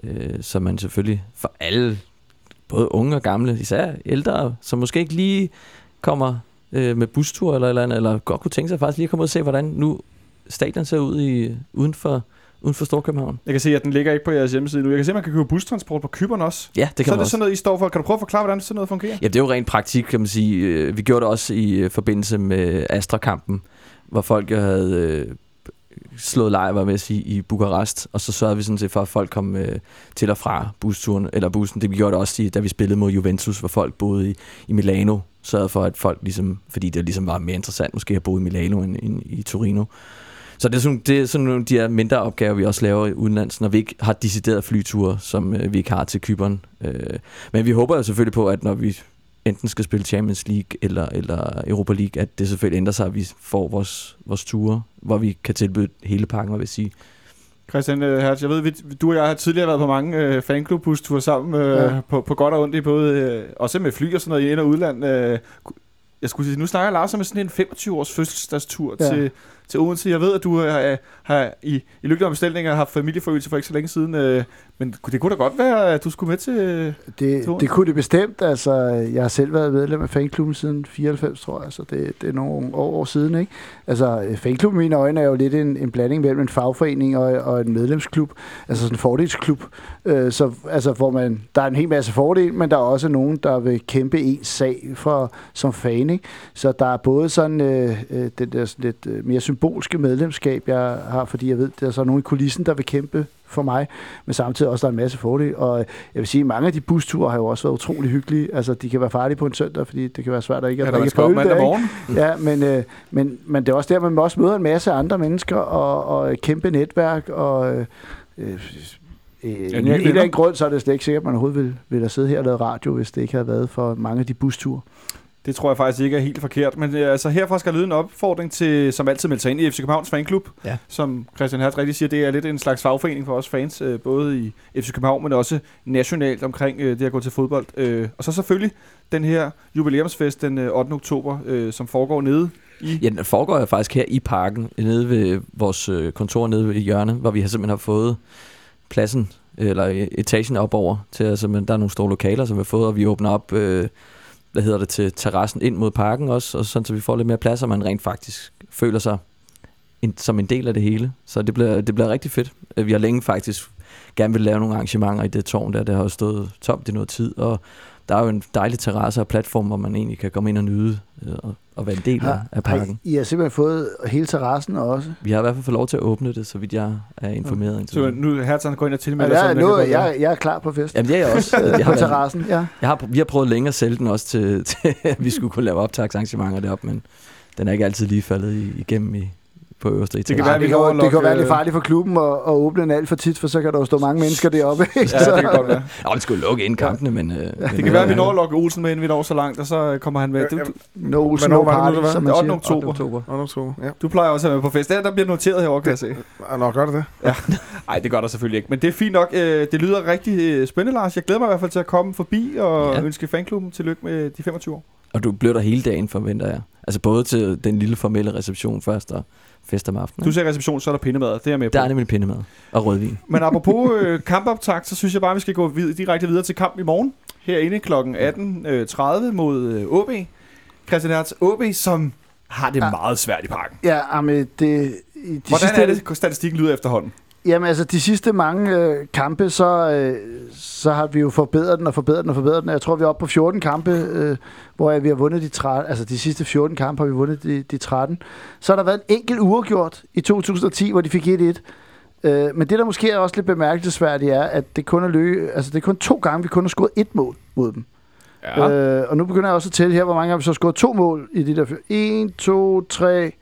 Speaker 5: Øh, så man selvfølgelig for alle, både unge og gamle, især ældre, som måske ikke lige kommer øh, med bustur eller, eller andet, eller godt kunne tænke sig faktisk lige at komme ud og se, hvordan nu stadion ser ud i, uden for, uden for Storkøbenhavn.
Speaker 2: Jeg kan se, at den ligger ikke på jeres hjemmeside nu. Jeg kan se, at man kan købe bustransport på Kyberen også.
Speaker 5: Ja, det kan
Speaker 2: så er
Speaker 5: man
Speaker 2: det
Speaker 5: også.
Speaker 2: sådan noget, I står for. Kan du prøve at forklare, hvordan sådan noget fungerer?
Speaker 5: Ja, det er jo rent praktik, kan man sige. Øh, Vi gjorde det også i øh, forbindelse med Astra-kampen, hvor folk jo havde øh, slået lejr, var ved at sige, i Bukarest, og så sørgede vi sådan set for, at folk kom øh, til og fra busturen, eller bussen. Det vi gjorde det også, i, da vi spillede mod Juventus, hvor folk boede i, i Milano, sørgede for, at folk ligesom, fordi det ligesom var mere interessant måske at bo i Milano end, end i Torino. Så det er, sådan, det er sådan nogle af de her mindre opgaver, vi også laver i udenlands, når vi ikke har deciderede flyture, som øh, vi ikke har til Kyberen. Øh, men vi håber jo selvfølgelig på, at når vi enten skal spille Champions League eller, eller Europa League, at det selvfølgelig ændrer sig, at vi får vores, vores ture, hvor vi kan tilbyde hele pakken, hvad vil sige.
Speaker 2: Christian øh, Hertz, jeg ved, vi, du og jeg har tidligere været på mange øh, fanklubhusture sammen, øh,
Speaker 3: Ja.
Speaker 2: på, på godt og ondt i både, øh, også med fly og sådan noget i ind- og udland. Øh, jeg skulle sige, nu snakker Lars om sådan en 25-års fødselsdagstur
Speaker 3: ja.
Speaker 2: til, til Odense. Jeg ved, at du øh, har i, i lykkelige bestillinger haft familieforøgelse for ikke så længe siden, øh, men det kunne da godt være, at du skulle med til...
Speaker 3: Det,
Speaker 2: Turen.
Speaker 3: det kunne det bestemt. Altså, jeg har selv været medlem af fanklubben siden 94, tror jeg, så det, det er nogle år, år siden. Ikke? Altså, øh, fanklubben i mine øjne er jo lidt en, en blanding mellem en fagforening og, og en medlemsklub, altså sådan en fordelsklub, øh, så, altså, hvor man, der er en hel masse fordele, men der er også nogen, der vil kæmpe en sag for, som fan. Ikke? Så der er både sådan øh, øh, det der sådan lidt mere symbolske medlemskab, jeg har, fordi jeg ved, der er så nogen i kulissen, der vil kæmpe for mig, men samtidig også der er en masse fordele. Og jeg vil sige, at mange af de busture har jo også været utrolig hyggelige. Altså, de kan være farlige på en søndag, fordi det kan være svært at ikke
Speaker 2: ja,
Speaker 3: at
Speaker 2: man
Speaker 3: drikke
Speaker 2: op
Speaker 3: øl der,
Speaker 2: morgen.
Speaker 3: Ja, men, øh, men, men det er også der, man også møder en masse andre mennesker og, og et kæmpe netværk. Og, øh, øh, øh,
Speaker 2: nye
Speaker 3: en, en eller
Speaker 2: venner.
Speaker 3: anden grund, så er det slet ikke sikkert, at man overhovedet ville, ville have siddet her og lavet radio, hvis det ikke havde været for mange af de busture.
Speaker 2: Det tror jeg faktisk ikke er helt forkert. Men øh, altså, herfra skal lyde en opfordring til, som altid melder sig ind i FC Københavns fanklub.
Speaker 5: Ja.
Speaker 2: Som Christian Hertz rigtig siger, det er lidt en slags fagforening for os fans, øh, både i FC København, men også nationalt omkring øh, det at gå til fodbold. Øh, og så selvfølgelig den her jubilæumsfest den øh, 8. oktober, øh, som foregår nede i...
Speaker 5: Ja, den foregår faktisk her i parken, nede ved vores kontor nede ved hjørnet, hvor vi har simpelthen har fået pladsen, eller etagen op over, til at simpelthen, der er nogle store lokaler, som vi har fået, og vi åbner op, øh, hvad hedder det, til terrassen ind mod parken også, og sådan, så vi får lidt mere plads, og man rent faktisk føler sig en, som en del af det hele. Så det bliver, det bliver rigtig fedt. Øh, vi har længe faktisk gerne vil lave nogle arrangementer i det tårn der, det har jo stået tomt i noget tid, og der er jo en dejlig terrasse og platform, hvor man egentlig kan komme ind og nyde øh, og, og være en del af, af
Speaker 3: Har
Speaker 5: parken.
Speaker 3: I, I har simpelthen fået hele terrassen også.
Speaker 5: Vi har i hvert fald fået lov til at åbne det, så vidt jeg er informeret. indtil
Speaker 2: Så nu Hertz går ind og tilmelder
Speaker 3: jeg,
Speaker 2: sig.
Speaker 3: er,
Speaker 2: jeg
Speaker 3: nu,
Speaker 2: gå
Speaker 3: jeg, jeg er klar på fest.
Speaker 5: Jamen det er jeg også. Jeg
Speaker 3: på
Speaker 5: har, været-
Speaker 3: terrassen, ja.
Speaker 5: jeg har, vi har prøvet længe at sælge den også til, til at vi skulle kunne lave optagsarrangementer deroppe, men den er ikke altid lige faldet igennem i, på øverste etage.
Speaker 2: kan
Speaker 3: Nej,
Speaker 2: være, vi
Speaker 3: det,
Speaker 2: kan
Speaker 3: kan, det kan være lidt
Speaker 2: øh,
Speaker 3: farligt for klubben at, at åbne den alt for tit, for så kan der jo stå mange mennesker deroppe. ikke?
Speaker 2: Ja, det kan godt være.
Speaker 5: Nå, det skulle lukke ind kampene, men... Øh, men
Speaker 2: Det kan være, at vi når at lokke Olsen med, inden vi når så langt, og så øh, kommer han med. Du, du,
Speaker 3: No Olsen,
Speaker 4: Hvornår
Speaker 3: no
Speaker 4: var det nu,
Speaker 3: party,
Speaker 4: det
Speaker 3: som
Speaker 2: det
Speaker 3: man
Speaker 2: er 8.
Speaker 3: siger.
Speaker 2: oktober.
Speaker 5: oktober.
Speaker 4: Og oktober, ja.
Speaker 2: Du plejer også at være på fest. Der, der bliver noteret herovre, kan jeg se.
Speaker 4: Nå, gør det det?
Speaker 2: Nej, det gør der selvfølgelig ikke. Men det er fint nok. Øh, Det lyder rigtig øh, spændende, Lars. Jeg glæder mig i hvert fald til at komme forbi og
Speaker 5: Ja.
Speaker 2: ja. ønske fanklubben tillykke med de 25 år.
Speaker 5: Og du bliver der hele dagen, forventer jeg. Altså både til den lille formelle reception først, og fest om aftenen.
Speaker 2: Du ser reception, så er der pindemad. Det er jeg med på.
Speaker 5: Der er nemlig pindemad og rødvin.
Speaker 2: Men apropos øh, kampoptakt, så synes jeg bare, vi skal gå vid- direkte videre til kamp i morgen. Herinde kl. 18.30 mod øh, OB. Christian Hertz, OB, som har det
Speaker 3: Ja.
Speaker 2: meget svært i parken.
Speaker 3: Ja, jamen, det, de
Speaker 2: Hvordan
Speaker 3: sidste,
Speaker 2: er det, statistikken lyder efterhånden?
Speaker 3: Jamen altså, de sidste mange øh, kampe, så, øh, så har vi jo forbedret den og forbedret den og forbedret den. Jeg tror, vi er oppe på 14 kampe, øh, hvor vi har vundet de 13. Altså, de sidste 14 kampe har vi vundet de, de 13. Så har der været en enkelt uafgjort i 2010, hvor de fik 1-1. Øh, men det, der måske er også lidt bemærkelsesværdigt, er, at det kun er, lø- altså, det er kun to gange, vi kun har scoret et mål mod dem.
Speaker 2: Ja.
Speaker 3: Øh, og nu begynder jeg også at tælle her, hvor mange har vi så scoret to mål i de der... 1, 2, 3...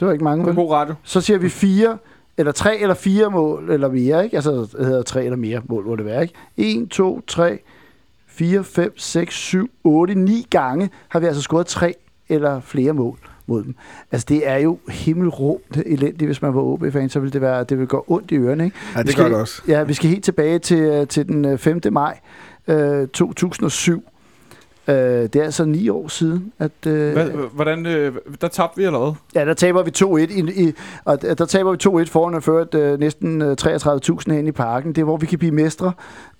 Speaker 3: Det var ikke mange,
Speaker 2: Det
Speaker 3: vel?
Speaker 2: god radio.
Speaker 3: Så siger vi fire, eller tre eller fire mål, eller mere, ikke? Altså, det hedder tre eller mere mål, må det være, ikke? 1, 2, 3, 4, 5, 6, 7, 8, 9 gange har vi altså scoret tre eller flere mål mod dem. Altså, det er jo himmelråbt elendigt, hvis man var OB-fan, så ville det, være, det ville gå ondt i ørerne, ikke?
Speaker 4: Ja,
Speaker 3: Vi
Speaker 4: det
Speaker 3: skal-
Speaker 4: gør det også.
Speaker 3: Ja, vi skal helt tilbage til, øh, til den øh, 5. maj øh, 2007. Øh, det er altså ni år siden, at... Øh,
Speaker 2: Hvad, hvordan, øh, der tabte vi eller hvad?
Speaker 3: Ja, der taber vi 2-1, i, i, og der taber vi 2-1 foran at føre øh, næsten øh, 33.000 hen i parken. Det er, hvor vi kan blive mestre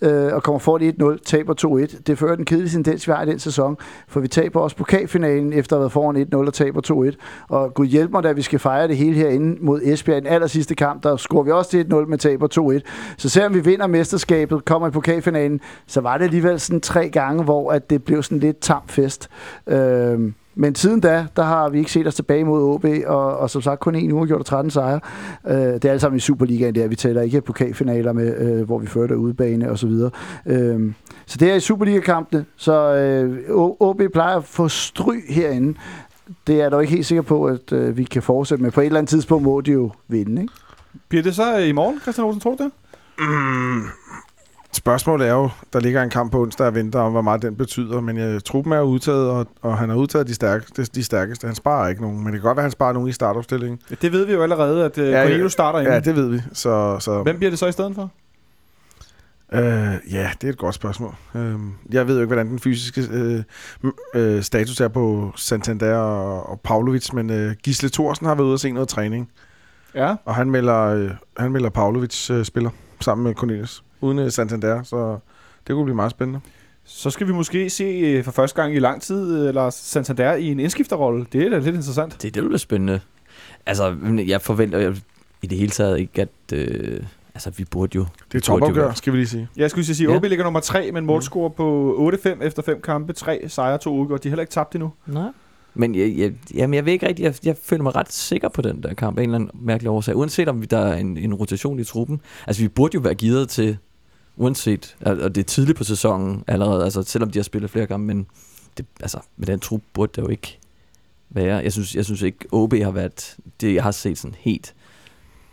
Speaker 3: øh, og kommer foran 1-0, taber 2-1. Det fører den kedelige tendens, vi har i den sæson, for vi taber også pokalfinalen efter at have været foran 1-0 og taber 2-1. Og gud hjælp mig, da vi skal fejre det hele herinde mod Esbjerg i den aller sidste kamp, der scorer vi også til 1-0, men taber 2-1. Så selvom vi vinder mesterskabet, kommer i pokalfinalen, så var det alligevel sådan tre gange, hvor at det blev sådan lidt tam fest. Øh, men siden da, der har vi ikke set os tilbage mod OB, og, og som sagt kun en uge gjort 13 sejre. Øh, det er alt sammen i Superligaen der. Vi tæller ikke pokalfinaler med, øh, hvor vi førte udebane og så videre. Øh, så det er i Superliga-kampene. Så øh, OB plejer at få stry herinde. Det er jeg dog ikke helt sikker på, at øh, vi kan fortsætte med. På et eller andet tidspunkt må de jo vinde, ikke?
Speaker 2: Bliver det så øh, i morgen, Christian Olsen, tror du det?
Speaker 4: Spørgsmålet er jo, der ligger en kamp på onsdag og venter om, hvor meget den betyder, men jeg, truppen er udtaget, og, og han har udtaget de stærkeste, de stærkeste. Han sparer ikke nogen, men det kan godt være, at han sparer nogen i startopstillingen.
Speaker 2: Det ved vi jo allerede, at uh,
Speaker 4: Ja,
Speaker 2: starter inden.
Speaker 4: Ja, det ved vi. Så, så,
Speaker 2: Hvem bliver det så i stedet for?
Speaker 4: Øh, ja, det er et godt spørgsmål. Øh, jeg ved jo ikke, hvordan den fysiske øh, øh, status er på Santander og, og Pavlovic, men øh, Gisle Thorsen har været ude og se noget træning,
Speaker 2: Ja.
Speaker 4: og han melder, øh, han melder Pavlovic øh, spiller sammen med Cornelius, uden øh, Santander, så det kunne blive meget spændende.
Speaker 2: Så skal vi måske se øh, for første gang i lang tid øh, Lars Santander i en indskifterrolle. Det er da lidt interessant.
Speaker 5: Det, det bliver spændende. Altså, jeg forventer jo i det hele taget ikke, at... Øh, altså, vi burde jo...
Speaker 4: Det er topopgør, skal vi lige sige.
Speaker 2: Jeg skulle sige,
Speaker 5: Ja.
Speaker 2: at OB ligger nummer 3 med en målscore på 8-5 efter 5 kampe, 3 sejre, 2 udgået. De har heller ikke tabt endnu.
Speaker 5: Nej. Men jeg, jeg, jamen, jeg ved ikke rigtigt, jeg, jeg føler mig ret sikker på den der kamp, af en eller anden mærkelig årsag. Uanset om vi- der er en, en rotation i truppen. Altså, vi burde jo være givet til, uanset, og det er tidligt på sæsonen allerede, altså selvom de har spillet flere gange, men det, altså, med den trup burde det jo ikke være. Jeg synes, jeg synes ikke, OB har været, det jeg har set sådan helt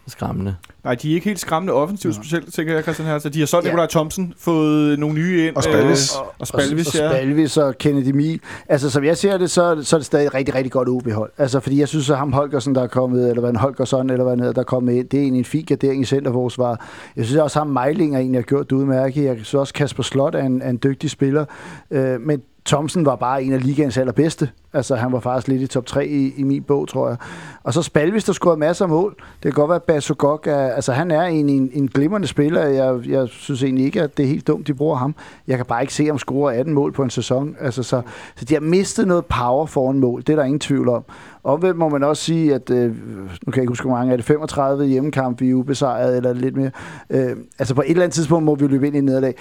Speaker 5: skræmmende.
Speaker 2: Nej, de er ikke helt skræmmende offensivt,
Speaker 3: Nej.
Speaker 2: specielt, tænker jeg, Christian her. Så de har solgt
Speaker 3: Ja.
Speaker 2: ja. Nikolaj Thompson, fået nogle nye ind.
Speaker 4: Og Spalvis.
Speaker 2: Øh, og Spalvis,
Speaker 3: og,
Speaker 2: ja.
Speaker 3: og Spalvis og Kennedy Mil. Altså, som jeg ser det, så, så er det stadig et rigtig, rigtig godt OB-hold. Altså, fordi jeg synes, at ham Holgersen, der er kommet, eller hvad en Holgersson, eller hvad han hedder, der er kommet ind, det er egentlig en fin gardering i centerforsvar. Jeg synes også, at ham Meilinger egentlig har gjort det udmærket. Jeg synes også, Kasper Slot er en, er en dygtig spiller. Øh, men Thomsen var bare en af ligaens allerbedste. Altså, han var faktisk lidt i top 3 i, i min bog, tror jeg. Og så Spalvis, der scorede masser af mål. Det kan godt være, at Basogok er, altså, han er en, en, en glimrende spiller. Jeg, jeg synes egentlig ikke, at det er helt dumt, de bruger ham. Jeg kan bare ikke se ham score 18 mål på en sæson. Altså, så, så de har mistet noget power foran mål. Det er der ingen tvivl om. Omvendt må man også sige, at øh, nu kan jeg ikke huske, hvor mange er det, 35 hjemmekamp, vi er ubesejret, eller lidt mere. Øh, altså på et eller andet tidspunkt må vi løbe ind i nederlag,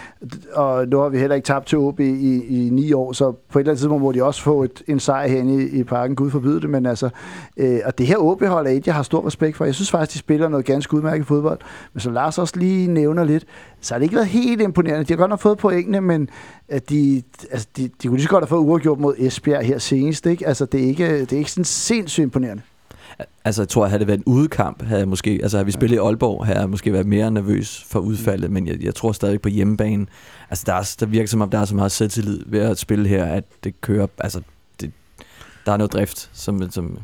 Speaker 3: og nu har vi heller ikke tabt til OB i, i ni år, så på et eller andet tidspunkt må de også få et, en sejr herinde i, i parken, Gud forbyde det, men altså, øh, og det her OB-hold er et, jeg har stor respekt for. Jeg synes faktisk, de spiller noget ganske udmærket fodbold, men som Lars også lige nævner lidt, så har det ikke været helt imponerende. De har godt nok fået pointene, men at de, altså de, de kunne lige så godt have fået uafgjort mod Esbjerg her senest. Ikke? Altså, det er ikke, det er ikke sådan sindssygt imponerende.
Speaker 5: Altså, jeg tror, at havde det været en udekamp, havde jeg måske, altså havde vi spillet i Aalborg, havde jeg måske været mere nervøs for udfaldet, men jeg, jeg tror stadig på hjemmebane. Altså, der, er, der virker som om, der er så meget selvtillid ved at spille her, at det kører, altså, der er noget drift, som, som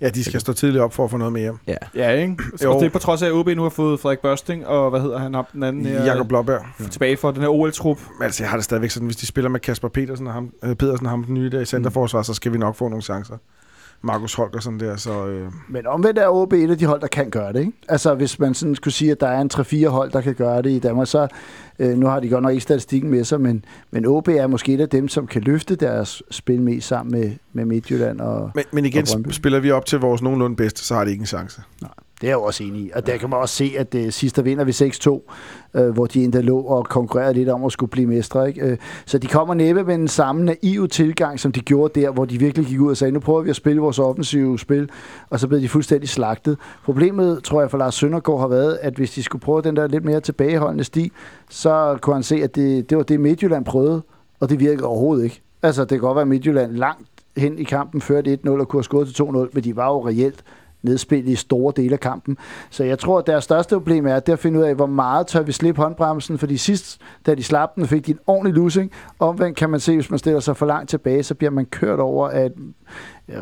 Speaker 4: Ja, de skal stå tidligt op for at få noget med hjem.
Speaker 5: ja.
Speaker 2: Ja, ikke?
Speaker 4: Jo.
Speaker 2: Og det er på trods af, at OB nu har fået Frederik Børsting, og hvad hedder han, ham den anden her?
Speaker 4: Jakob Blåberg.
Speaker 2: Tilbage for den her OL-trup.
Speaker 4: Altså, jeg har det stadigvæk sådan, hvis de spiller med Kasper Petersen og ham, øh, Pedersen og ham den nye der i centerforsvar, så skal vi nok få nogle chancer. Markus Holgersen der, så... Øh,
Speaker 3: Men omvendt er OB et af de hold, der kan gøre det. Ikke? Altså hvis man sådan skulle sige, at der er en 3-4 hold, der kan gøre det i Danmark, så øh, nu har de godt nok ikke statistikken med sig, men, men OB er måske et af dem, som kan løfte deres spil mest sammen med, med Midtjylland. Og,
Speaker 4: men, men igen,
Speaker 3: Og Brøndby.
Speaker 4: spiller vi op til vores nogenlunde bedste, så har de ikke en chance
Speaker 3: det er jeg jo også enig i. Og der kan man også se, at øh, det sidste vinder vi 6-2, øh, hvor de endda lå og konkurrerede lidt om at skulle blive mestre. Ikke? Øh, så de kommer næppe med den samme naive tilgang, som de gjorde der, hvor de virkelig gik ud og sagde, nu prøver vi at spille vores offensive spil, og så blev de fuldstændig slagtet. Problemet, tror jeg, for Lars Søndergaard har været, at hvis de skulle prøve den der lidt mere tilbageholdende sti, så kunne han se, at det, det var det, Midtjylland prøvede, og det virkede overhovedet ikke. Altså, det kan godt være, at Midtjylland langt hen i kampen førte 1-0 og kunne have skåret til 2-0, men de var jo reelt nedspillet i store dele af kampen. Så jeg tror, at deres største problem er, det at finde ud af, hvor meget tør vi slippe håndbremsen, fordi sidst, da de slap den, fik de en ordentlig losing. Omvendt kan man se, hvis man stiller sig for langt tilbage, så bliver man kørt over af et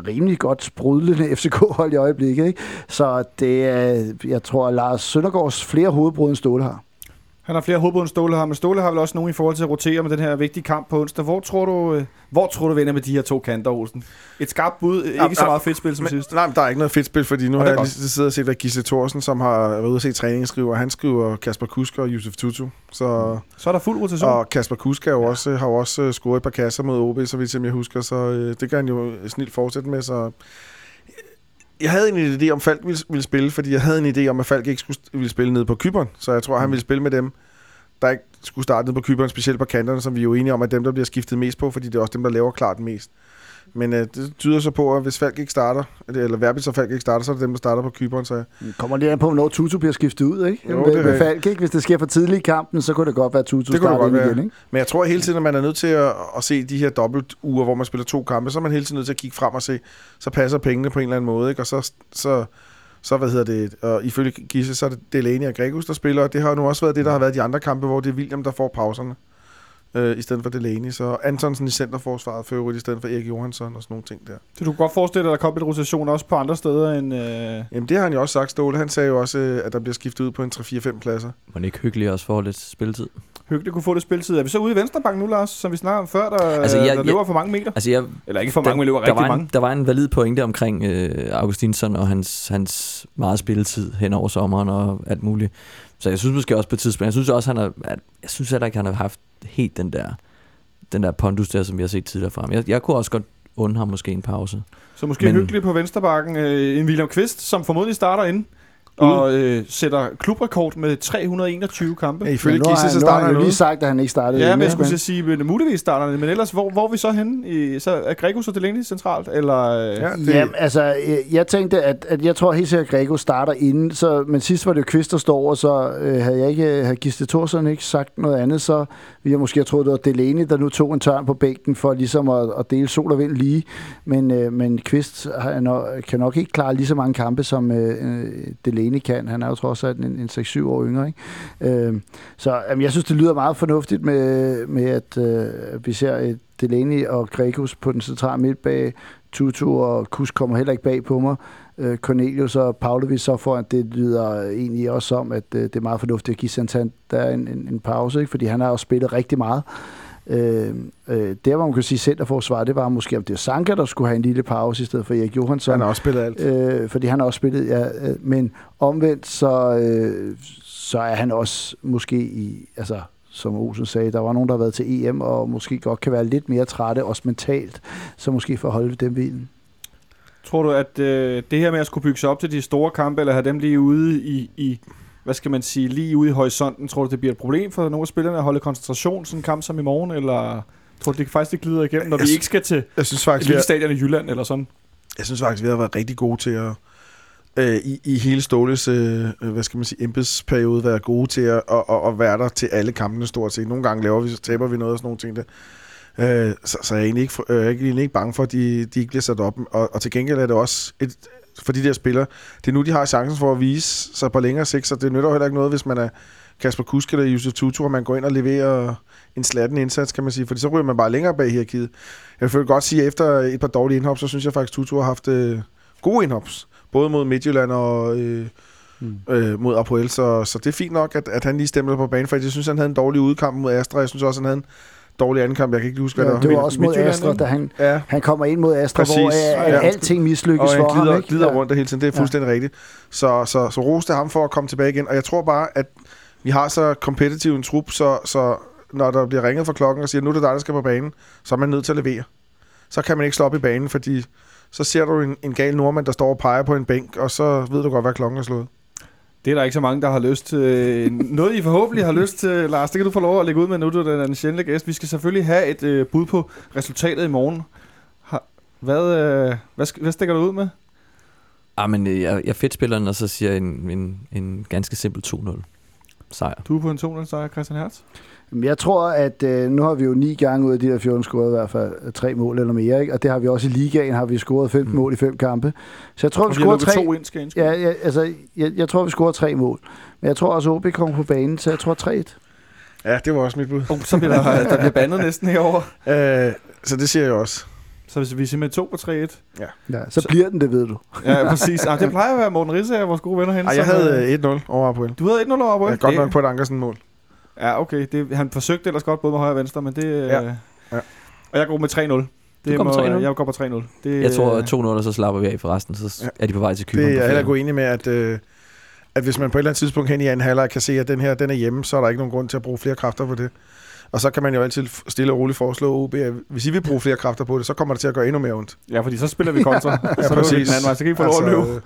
Speaker 3: rimelig godt sprudlende FCK-hold i øjeblikket. Ikke? Så det er, jeg tror, at Lars Søndergaards flere hovedbrud end Ståle har.
Speaker 2: Han har flere hovedbrud end Ståle har, men Ståle har vel også nogen i forhold til at rotere med den her vigtige kamp på onsdag. Hvor tror du, øh, hvor tror du vinder med de her to kanter, Olsen? Et skarpt bud, ikke
Speaker 4: Ja,
Speaker 2: så meget fedt spil som
Speaker 4: Men,
Speaker 2: sidst.
Speaker 4: nej, men der er ikke noget fedt spil, fordi nu
Speaker 2: Og
Speaker 4: har jeg
Speaker 2: godt.
Speaker 4: lige siddet og set, hvad Gisle Thorsen, som har været ude at se træning, skriver. Han skriver Kasper Kusk og Yusuf Tutu. Så,
Speaker 2: Så er der fuld rotation.
Speaker 4: og Kasper Kusk er jo også, har jo også øh, scoret et par kasser mod OB, så vidt som jeg husker, så øh, det kan han jo snilt fortsætte med. Så jeg havde en idé om, Falk ville, ville spille, fordi jeg havde en idé om, at Falk ikke skulle, ville spille nede på Kyberen. Så jeg tror, han ville spille med dem, der ikke skulle starte nede på Kyberen, specielt på kanterne, som vi er jo enige om, at dem, der bliver skiftet mest på, fordi det er også dem, der laver klart mest. Men øh, det tyder så på, at hvis Falk ikke starter, eller Verbitz og Falk ikke starter, så er det dem, der starter på Kyberen. Så
Speaker 3: Det kommer lidt an på, hvornår Tutu bliver skiftet ud, ikke?
Speaker 4: Jo, det
Speaker 3: med. Falk, ikke? Hvis det sker for tidligt i kampen, så kunne det godt være, at Tutu
Speaker 4: Det det
Speaker 3: starter
Speaker 4: godt
Speaker 3: ind
Speaker 4: være.
Speaker 3: igen, ikke?
Speaker 4: Men jeg tror hele tiden, at man er nødt til at, at se de her dobbelt uger, hvor man spiller to kampe, så er man hele tiden nødt til at kigge frem og se, så passer pengene på en eller anden måde, ikke? Og så, så, Så hvad hedder det, og ifølge Gisse, så er det Delaney og Gregus, der spiller, og det har nu også været det, der har været de andre kampe, hvor det er William, der får pauserne, øh, i stedet for Delaney. Så Antonsen i centerforsvaret for øvrigt, i stedet for Erik Johansson og sådan nogle ting der.
Speaker 2: Så du kan godt forestille dig, at der kommer lidt rotation også på andre steder end... Øh...
Speaker 4: Jamen det har han jo også sagt, Ståle. Han sagde jo også, øh, at der bliver skiftet ud på en 3-4-5 pladser.
Speaker 5: Må ikke hyggeligt også få lidt spilletid?
Speaker 2: Hyggeligt kunne få det spilletid. Er vi så ude i Venstrebank nu, Lars, som vi snakkede om før, der,
Speaker 5: Altså, jeg-
Speaker 2: der
Speaker 5: jeg-
Speaker 2: løber for mange meter?
Speaker 5: Altså, jeg,
Speaker 2: Eller ikke for mange, men løber
Speaker 5: der,
Speaker 2: rigtig
Speaker 5: var
Speaker 2: mange.
Speaker 5: en, der var en valid pointe omkring øh, Augustinsson og hans, hans meget spilletid hen over sommeren og alt muligt. Så jeg synes måske også på et tidspunkt, jeg synes også, han har, jeg synes heller ikke, han har haft helt den der, den der pondus der, som vi har set tidligere fra ham. Jeg, jeg kunne også godt unde ham måske en pause.
Speaker 2: Så måske
Speaker 5: Men-
Speaker 2: hyggeligt på Venstrebakken. Øh, en William Kvist, som formodentlig starter ind og øh, sætter klubrekord med 321 kampe.
Speaker 4: Ja,
Speaker 2: Ja,
Speaker 4: ifølge
Speaker 3: Men har,
Speaker 4: Gisse, så
Speaker 3: har
Speaker 4: starter
Speaker 3: han
Speaker 4: han
Speaker 3: jo lige sagt, at han ikke startede.
Speaker 2: ja men jeg skulle at sige, at muligvis starter han. Men ellers, hvor, hvor er vi så henne? I, så er Gregus og Delaney centralt? Eller, øh,
Speaker 4: Ja,
Speaker 2: ja.
Speaker 4: det,
Speaker 3: Jamen, altså, jeg, jeg tænkte, at, at jeg tror helt sikkert, at Grego starter inden, så, men sidst var det jo Kvist, der står over, så øh, havde jeg ikke, havde Gisle Thorsson ikke sagt noget andet, så ville jeg måske troet, det var Delaney, der nu tog en tørn på bænken for ligesom at, at dele sol og vind lige, men, øh, men Kvist har nok, kan nok ikke klare lige så mange kampe, som øh, øh, alene kan. Han er jo trods alt en, en 6-7 år yngre, ikke? Øh, så jamen, jeg synes, det lyder meget fornuftigt med, med at øh, vi ser et Delaney og Gregus på den centrale midtbane, Tutu og Kus kommer heller ikke bag på mig. Øh, Cornelius og Pavlovic så foran, det lyder egentlig også om, at øh, det er meget fornuftigt at give Santander en, en, en pause, ikke? fordi han har jo spillet rigtig meget. Øh, øh, der, hvor man kan sige centerforsvar, det var måske, om det er Sanka, der skulle have en lille pause i stedet for Erik Johansson.
Speaker 4: han har også spillet alt.
Speaker 3: Øh, fordi han har også spillet, ja, øh, men omvendt så, øh, så er han også måske i, altså som Olsen sagde, der var nogen, der har været til EM, og måske godt kan være lidt mere trætte, også mentalt, så måske for at holde dem hvilen.
Speaker 2: Tror du, at øh, det her med at skulle bygge sig op til de store kampe, eller have dem lige ude i, i hvad skal man sige, lige ude i horisonten, tror du, det bliver et problem for nogle af spillerne at holde koncentration sådan en kamp som i morgen, eller tror du, det faktisk det glider igennem, når
Speaker 4: Jeg
Speaker 2: vi ikke skal til
Speaker 4: Jeg synes
Speaker 2: et
Speaker 4: faktisk, vi
Speaker 2: lille stadion i Jylland, eller sådan?
Speaker 4: jeg synes faktisk, vi har været rigtig gode til at øh, i, i hele Ståles, øh, øh, hvad skal man sige, embedsperiode, være gode til at, at, at, at være der til alle kampene stort set. Nogle gange laver vi, så taber vi noget og sådan nogle ting der. Øh, så, så jeg er egentlig ikke, øh, jeg er egentlig ikke bange for, at de, de ikke bliver sat op. Og, og til gengæld er det også et, for de der spillere, det er nu, de har chancen for at vise sig på længere sigt, så det nytter jo heller ikke noget, hvis man er Kasper Kusk eller Josef Tutu, og man går ind og leverer en slatten indsats, kan man sige, fordi så ryger man bare længere bag hierarkiet. Jeg vil godt sige, at efter et par dårlige indhop, så synes jeg faktisk, at Tutu har haft øh, gode indhops. Både mod Midtjylland og øh,
Speaker 3: Mm.
Speaker 4: øh, mod Apoel, så, så det er fint nok, at, at han lige stemmer på banen, for jeg synes, han havde en dårlig udkamp mod Astra. Jeg synes også, han havde en dårlig anden kamp. Jeg kan ikke huske, hvad
Speaker 3: Ja,
Speaker 4: det
Speaker 3: det
Speaker 4: var.
Speaker 3: var også mod Astra, da han,
Speaker 4: Ja,
Speaker 3: han kommer ind mod Astra,
Speaker 4: Præcis.
Speaker 3: hvor øh, at
Speaker 4: Ja.
Speaker 3: alting mislykkes
Speaker 4: og
Speaker 3: for
Speaker 4: glider,
Speaker 3: ham. Ikke?
Speaker 4: glider
Speaker 3: Ja.
Speaker 4: rundt hele tiden. Det er fuldstændig ja. rigtigt. Så, så, så ros til ham for at komme tilbage igen. Og jeg tror bare, at vi har så kompetitiv en trup, så, så når der bliver ringet fra klokken og siger, nu er det dig, der skal på banen, så er man nødt til at levere. Så kan man ikke slå op i banen, fordi så ser du en, en gal nordmand, der står og peger på en bænk, og så ved du godt, hvad klokken er slået.
Speaker 2: Det er der ikke så mange, der har lyst til. Noget, I forhåbentlig har lyst til, Lars. Det kan du få lov at lægge ud med nu, du er den sjældne gæst. Vi skal selvfølgelig have et øh, bud på resultatet i morgen. Hvad, øh, hvad, hvad stikker du ud med?
Speaker 5: Ah, men øh, jeg, jeg fedt spiller den, og så siger jeg en, en, en ganske simpel 2-0 sejr.
Speaker 2: Du er på en 2 sejr, Christian Hertz.
Speaker 3: Men Jeg tror, at øh, nu har vi jo ni gange ud af de der 14 scoret i hvert fald øh, tre mål eller mere, ikke? og det har vi også i ligaen, har vi scoret 15
Speaker 5: Mm.
Speaker 3: mål i fem kampe. Så jeg tror,
Speaker 2: Og
Speaker 3: vi
Speaker 2: vi
Speaker 3: scorer tre.
Speaker 2: to ind, skal.
Speaker 3: Ja, ja, altså, jeg, jeg tror, vi scorer tre mål. Men jeg tror også, at OB kommer på banen, så jeg tror 3-1.
Speaker 4: Ja, det var også mit bud.
Speaker 2: Oh, så bliver der, der bliver bandet næsten herover.
Speaker 4: Øh, så det siger jeg også.
Speaker 2: Så hvis vi er simpelthen 2 på 3-1.
Speaker 3: Ja, så,
Speaker 2: Så-
Speaker 3: så bliver den, det ved du.
Speaker 2: Ja, præcis. Ah, det plejer at være Morten Risse vores gode venner hen.
Speaker 4: Ej, jeg havde øh, 1-0 over Apoel.
Speaker 2: Du havde 1-0 over på
Speaker 4: Ja, godt nok på et Ankersen-mål.
Speaker 2: Ja, okay. Det, han forsøgte ellers godt både med højre og venstre, men det...
Speaker 4: Ja.
Speaker 2: Ja.
Speaker 4: Ja.
Speaker 2: Og jeg går med 3-0. Det
Speaker 5: med 3-0?
Speaker 2: Jeg går på 3-0. Det,
Speaker 5: Jeg tror,
Speaker 2: øh,
Speaker 5: at 2-0, og så slapper vi af for resten, så
Speaker 4: Ja.
Speaker 5: er de på vej til Kypern.
Speaker 4: Det er jeg heller ikke uenig med, at, øh, at hvis man på et eller andet tidspunkt hen i anden halvleg kan se, at den her den er hjemme, så er der ikke nogen grund til at bruge flere kræfter på det. Og så kan man jo altid stille og roligt foreslå OB, at hvis I vil bruge flere kræfter på det, så kommer det til at gøre endnu mere ondt.
Speaker 2: Ja, fordi så spiller vi kontra. ja, så løber vi
Speaker 4: præcis.
Speaker 2: den anden vej, så kan I få lov at løbe.
Speaker 4: øh,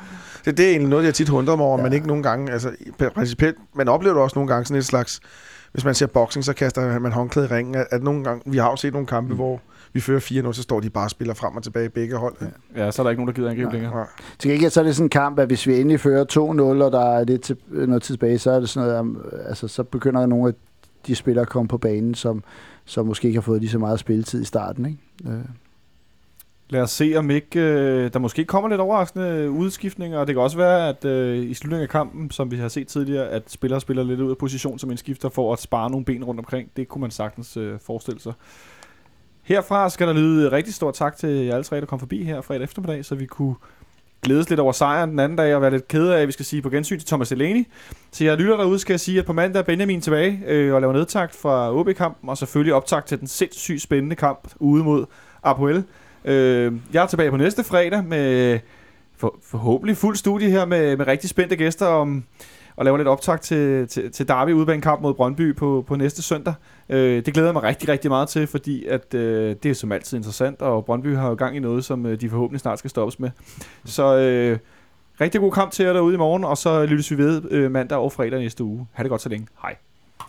Speaker 4: det, det er egentlig noget, jeg tit undrer mig over, ja. men
Speaker 3: Ja.
Speaker 4: ikke nogle gange. Altså, i- principielt, man oplever det også nogle gange sådan et slags, hvis man ser boxing, så kaster man håndklæde i ringen, at, at nogle gange, vi har jo set nogle kampe, mm. hvor vi fører 4-0, så står de bare og spiller frem og tilbage i begge hold. Ja.
Speaker 2: Ja, så er der ikke nogen, der gider angribe længere.
Speaker 4: Ja.
Speaker 3: Til gengæld så er det sådan en kamp, at hvis vi endelig fører 2-0, og der er lidt til, noget tid tilbage, så er det sådan noget, altså, så begynder nogle af de spillere at komme på banen, som, som måske ikke har fået lige så meget spilletid i starten. Ikke? Øh.
Speaker 2: Lad os se, om ikke øh, der måske kommer lidt overraskende udskiftninger, og det kan også være, at øh, i slutningen af kampen, som vi har set tidligere, at spillere spiller lidt ud af position som en skifter for at spare nogle ben rundt omkring. Det kunne man sagtens øh, forestille sig. Herfra skal der lyde rigtig stor tak til jer alle tre, der kom forbi her fredag eftermiddag, så vi kunne glædes lidt over sejren den anden dag, og være lidt kede af, at vi skal sige på gensyn til Thomas Delaney. Så jeg lytter derude, skal jeg sige, at på mandag er Benjamin tilbage øh, og laver nedtakt fra OB-kampen, og selvfølgelig optakt til den sindssygt spændende kamp ude mod Apoel. Øh, jeg er tilbage på næste fredag med for, forhåbentlig fuld studie her med, med rigtig spændte gæster om og laver lidt optag til, til, til Derby ude en kamp mod Brøndby på, på næste søndag. Øh, det glæder jeg mig rigtig, rigtig meget til, fordi at, øh, det er som altid interessant, og Brøndby har jo gang i noget, som øh, de forhåbentlig snart skal stoppes med. Så øh, rigtig god kamp til jer derude i morgen, og så lyttes vi ved øh, mandag og fredag næste uge. Ha' det godt så længe. Hej.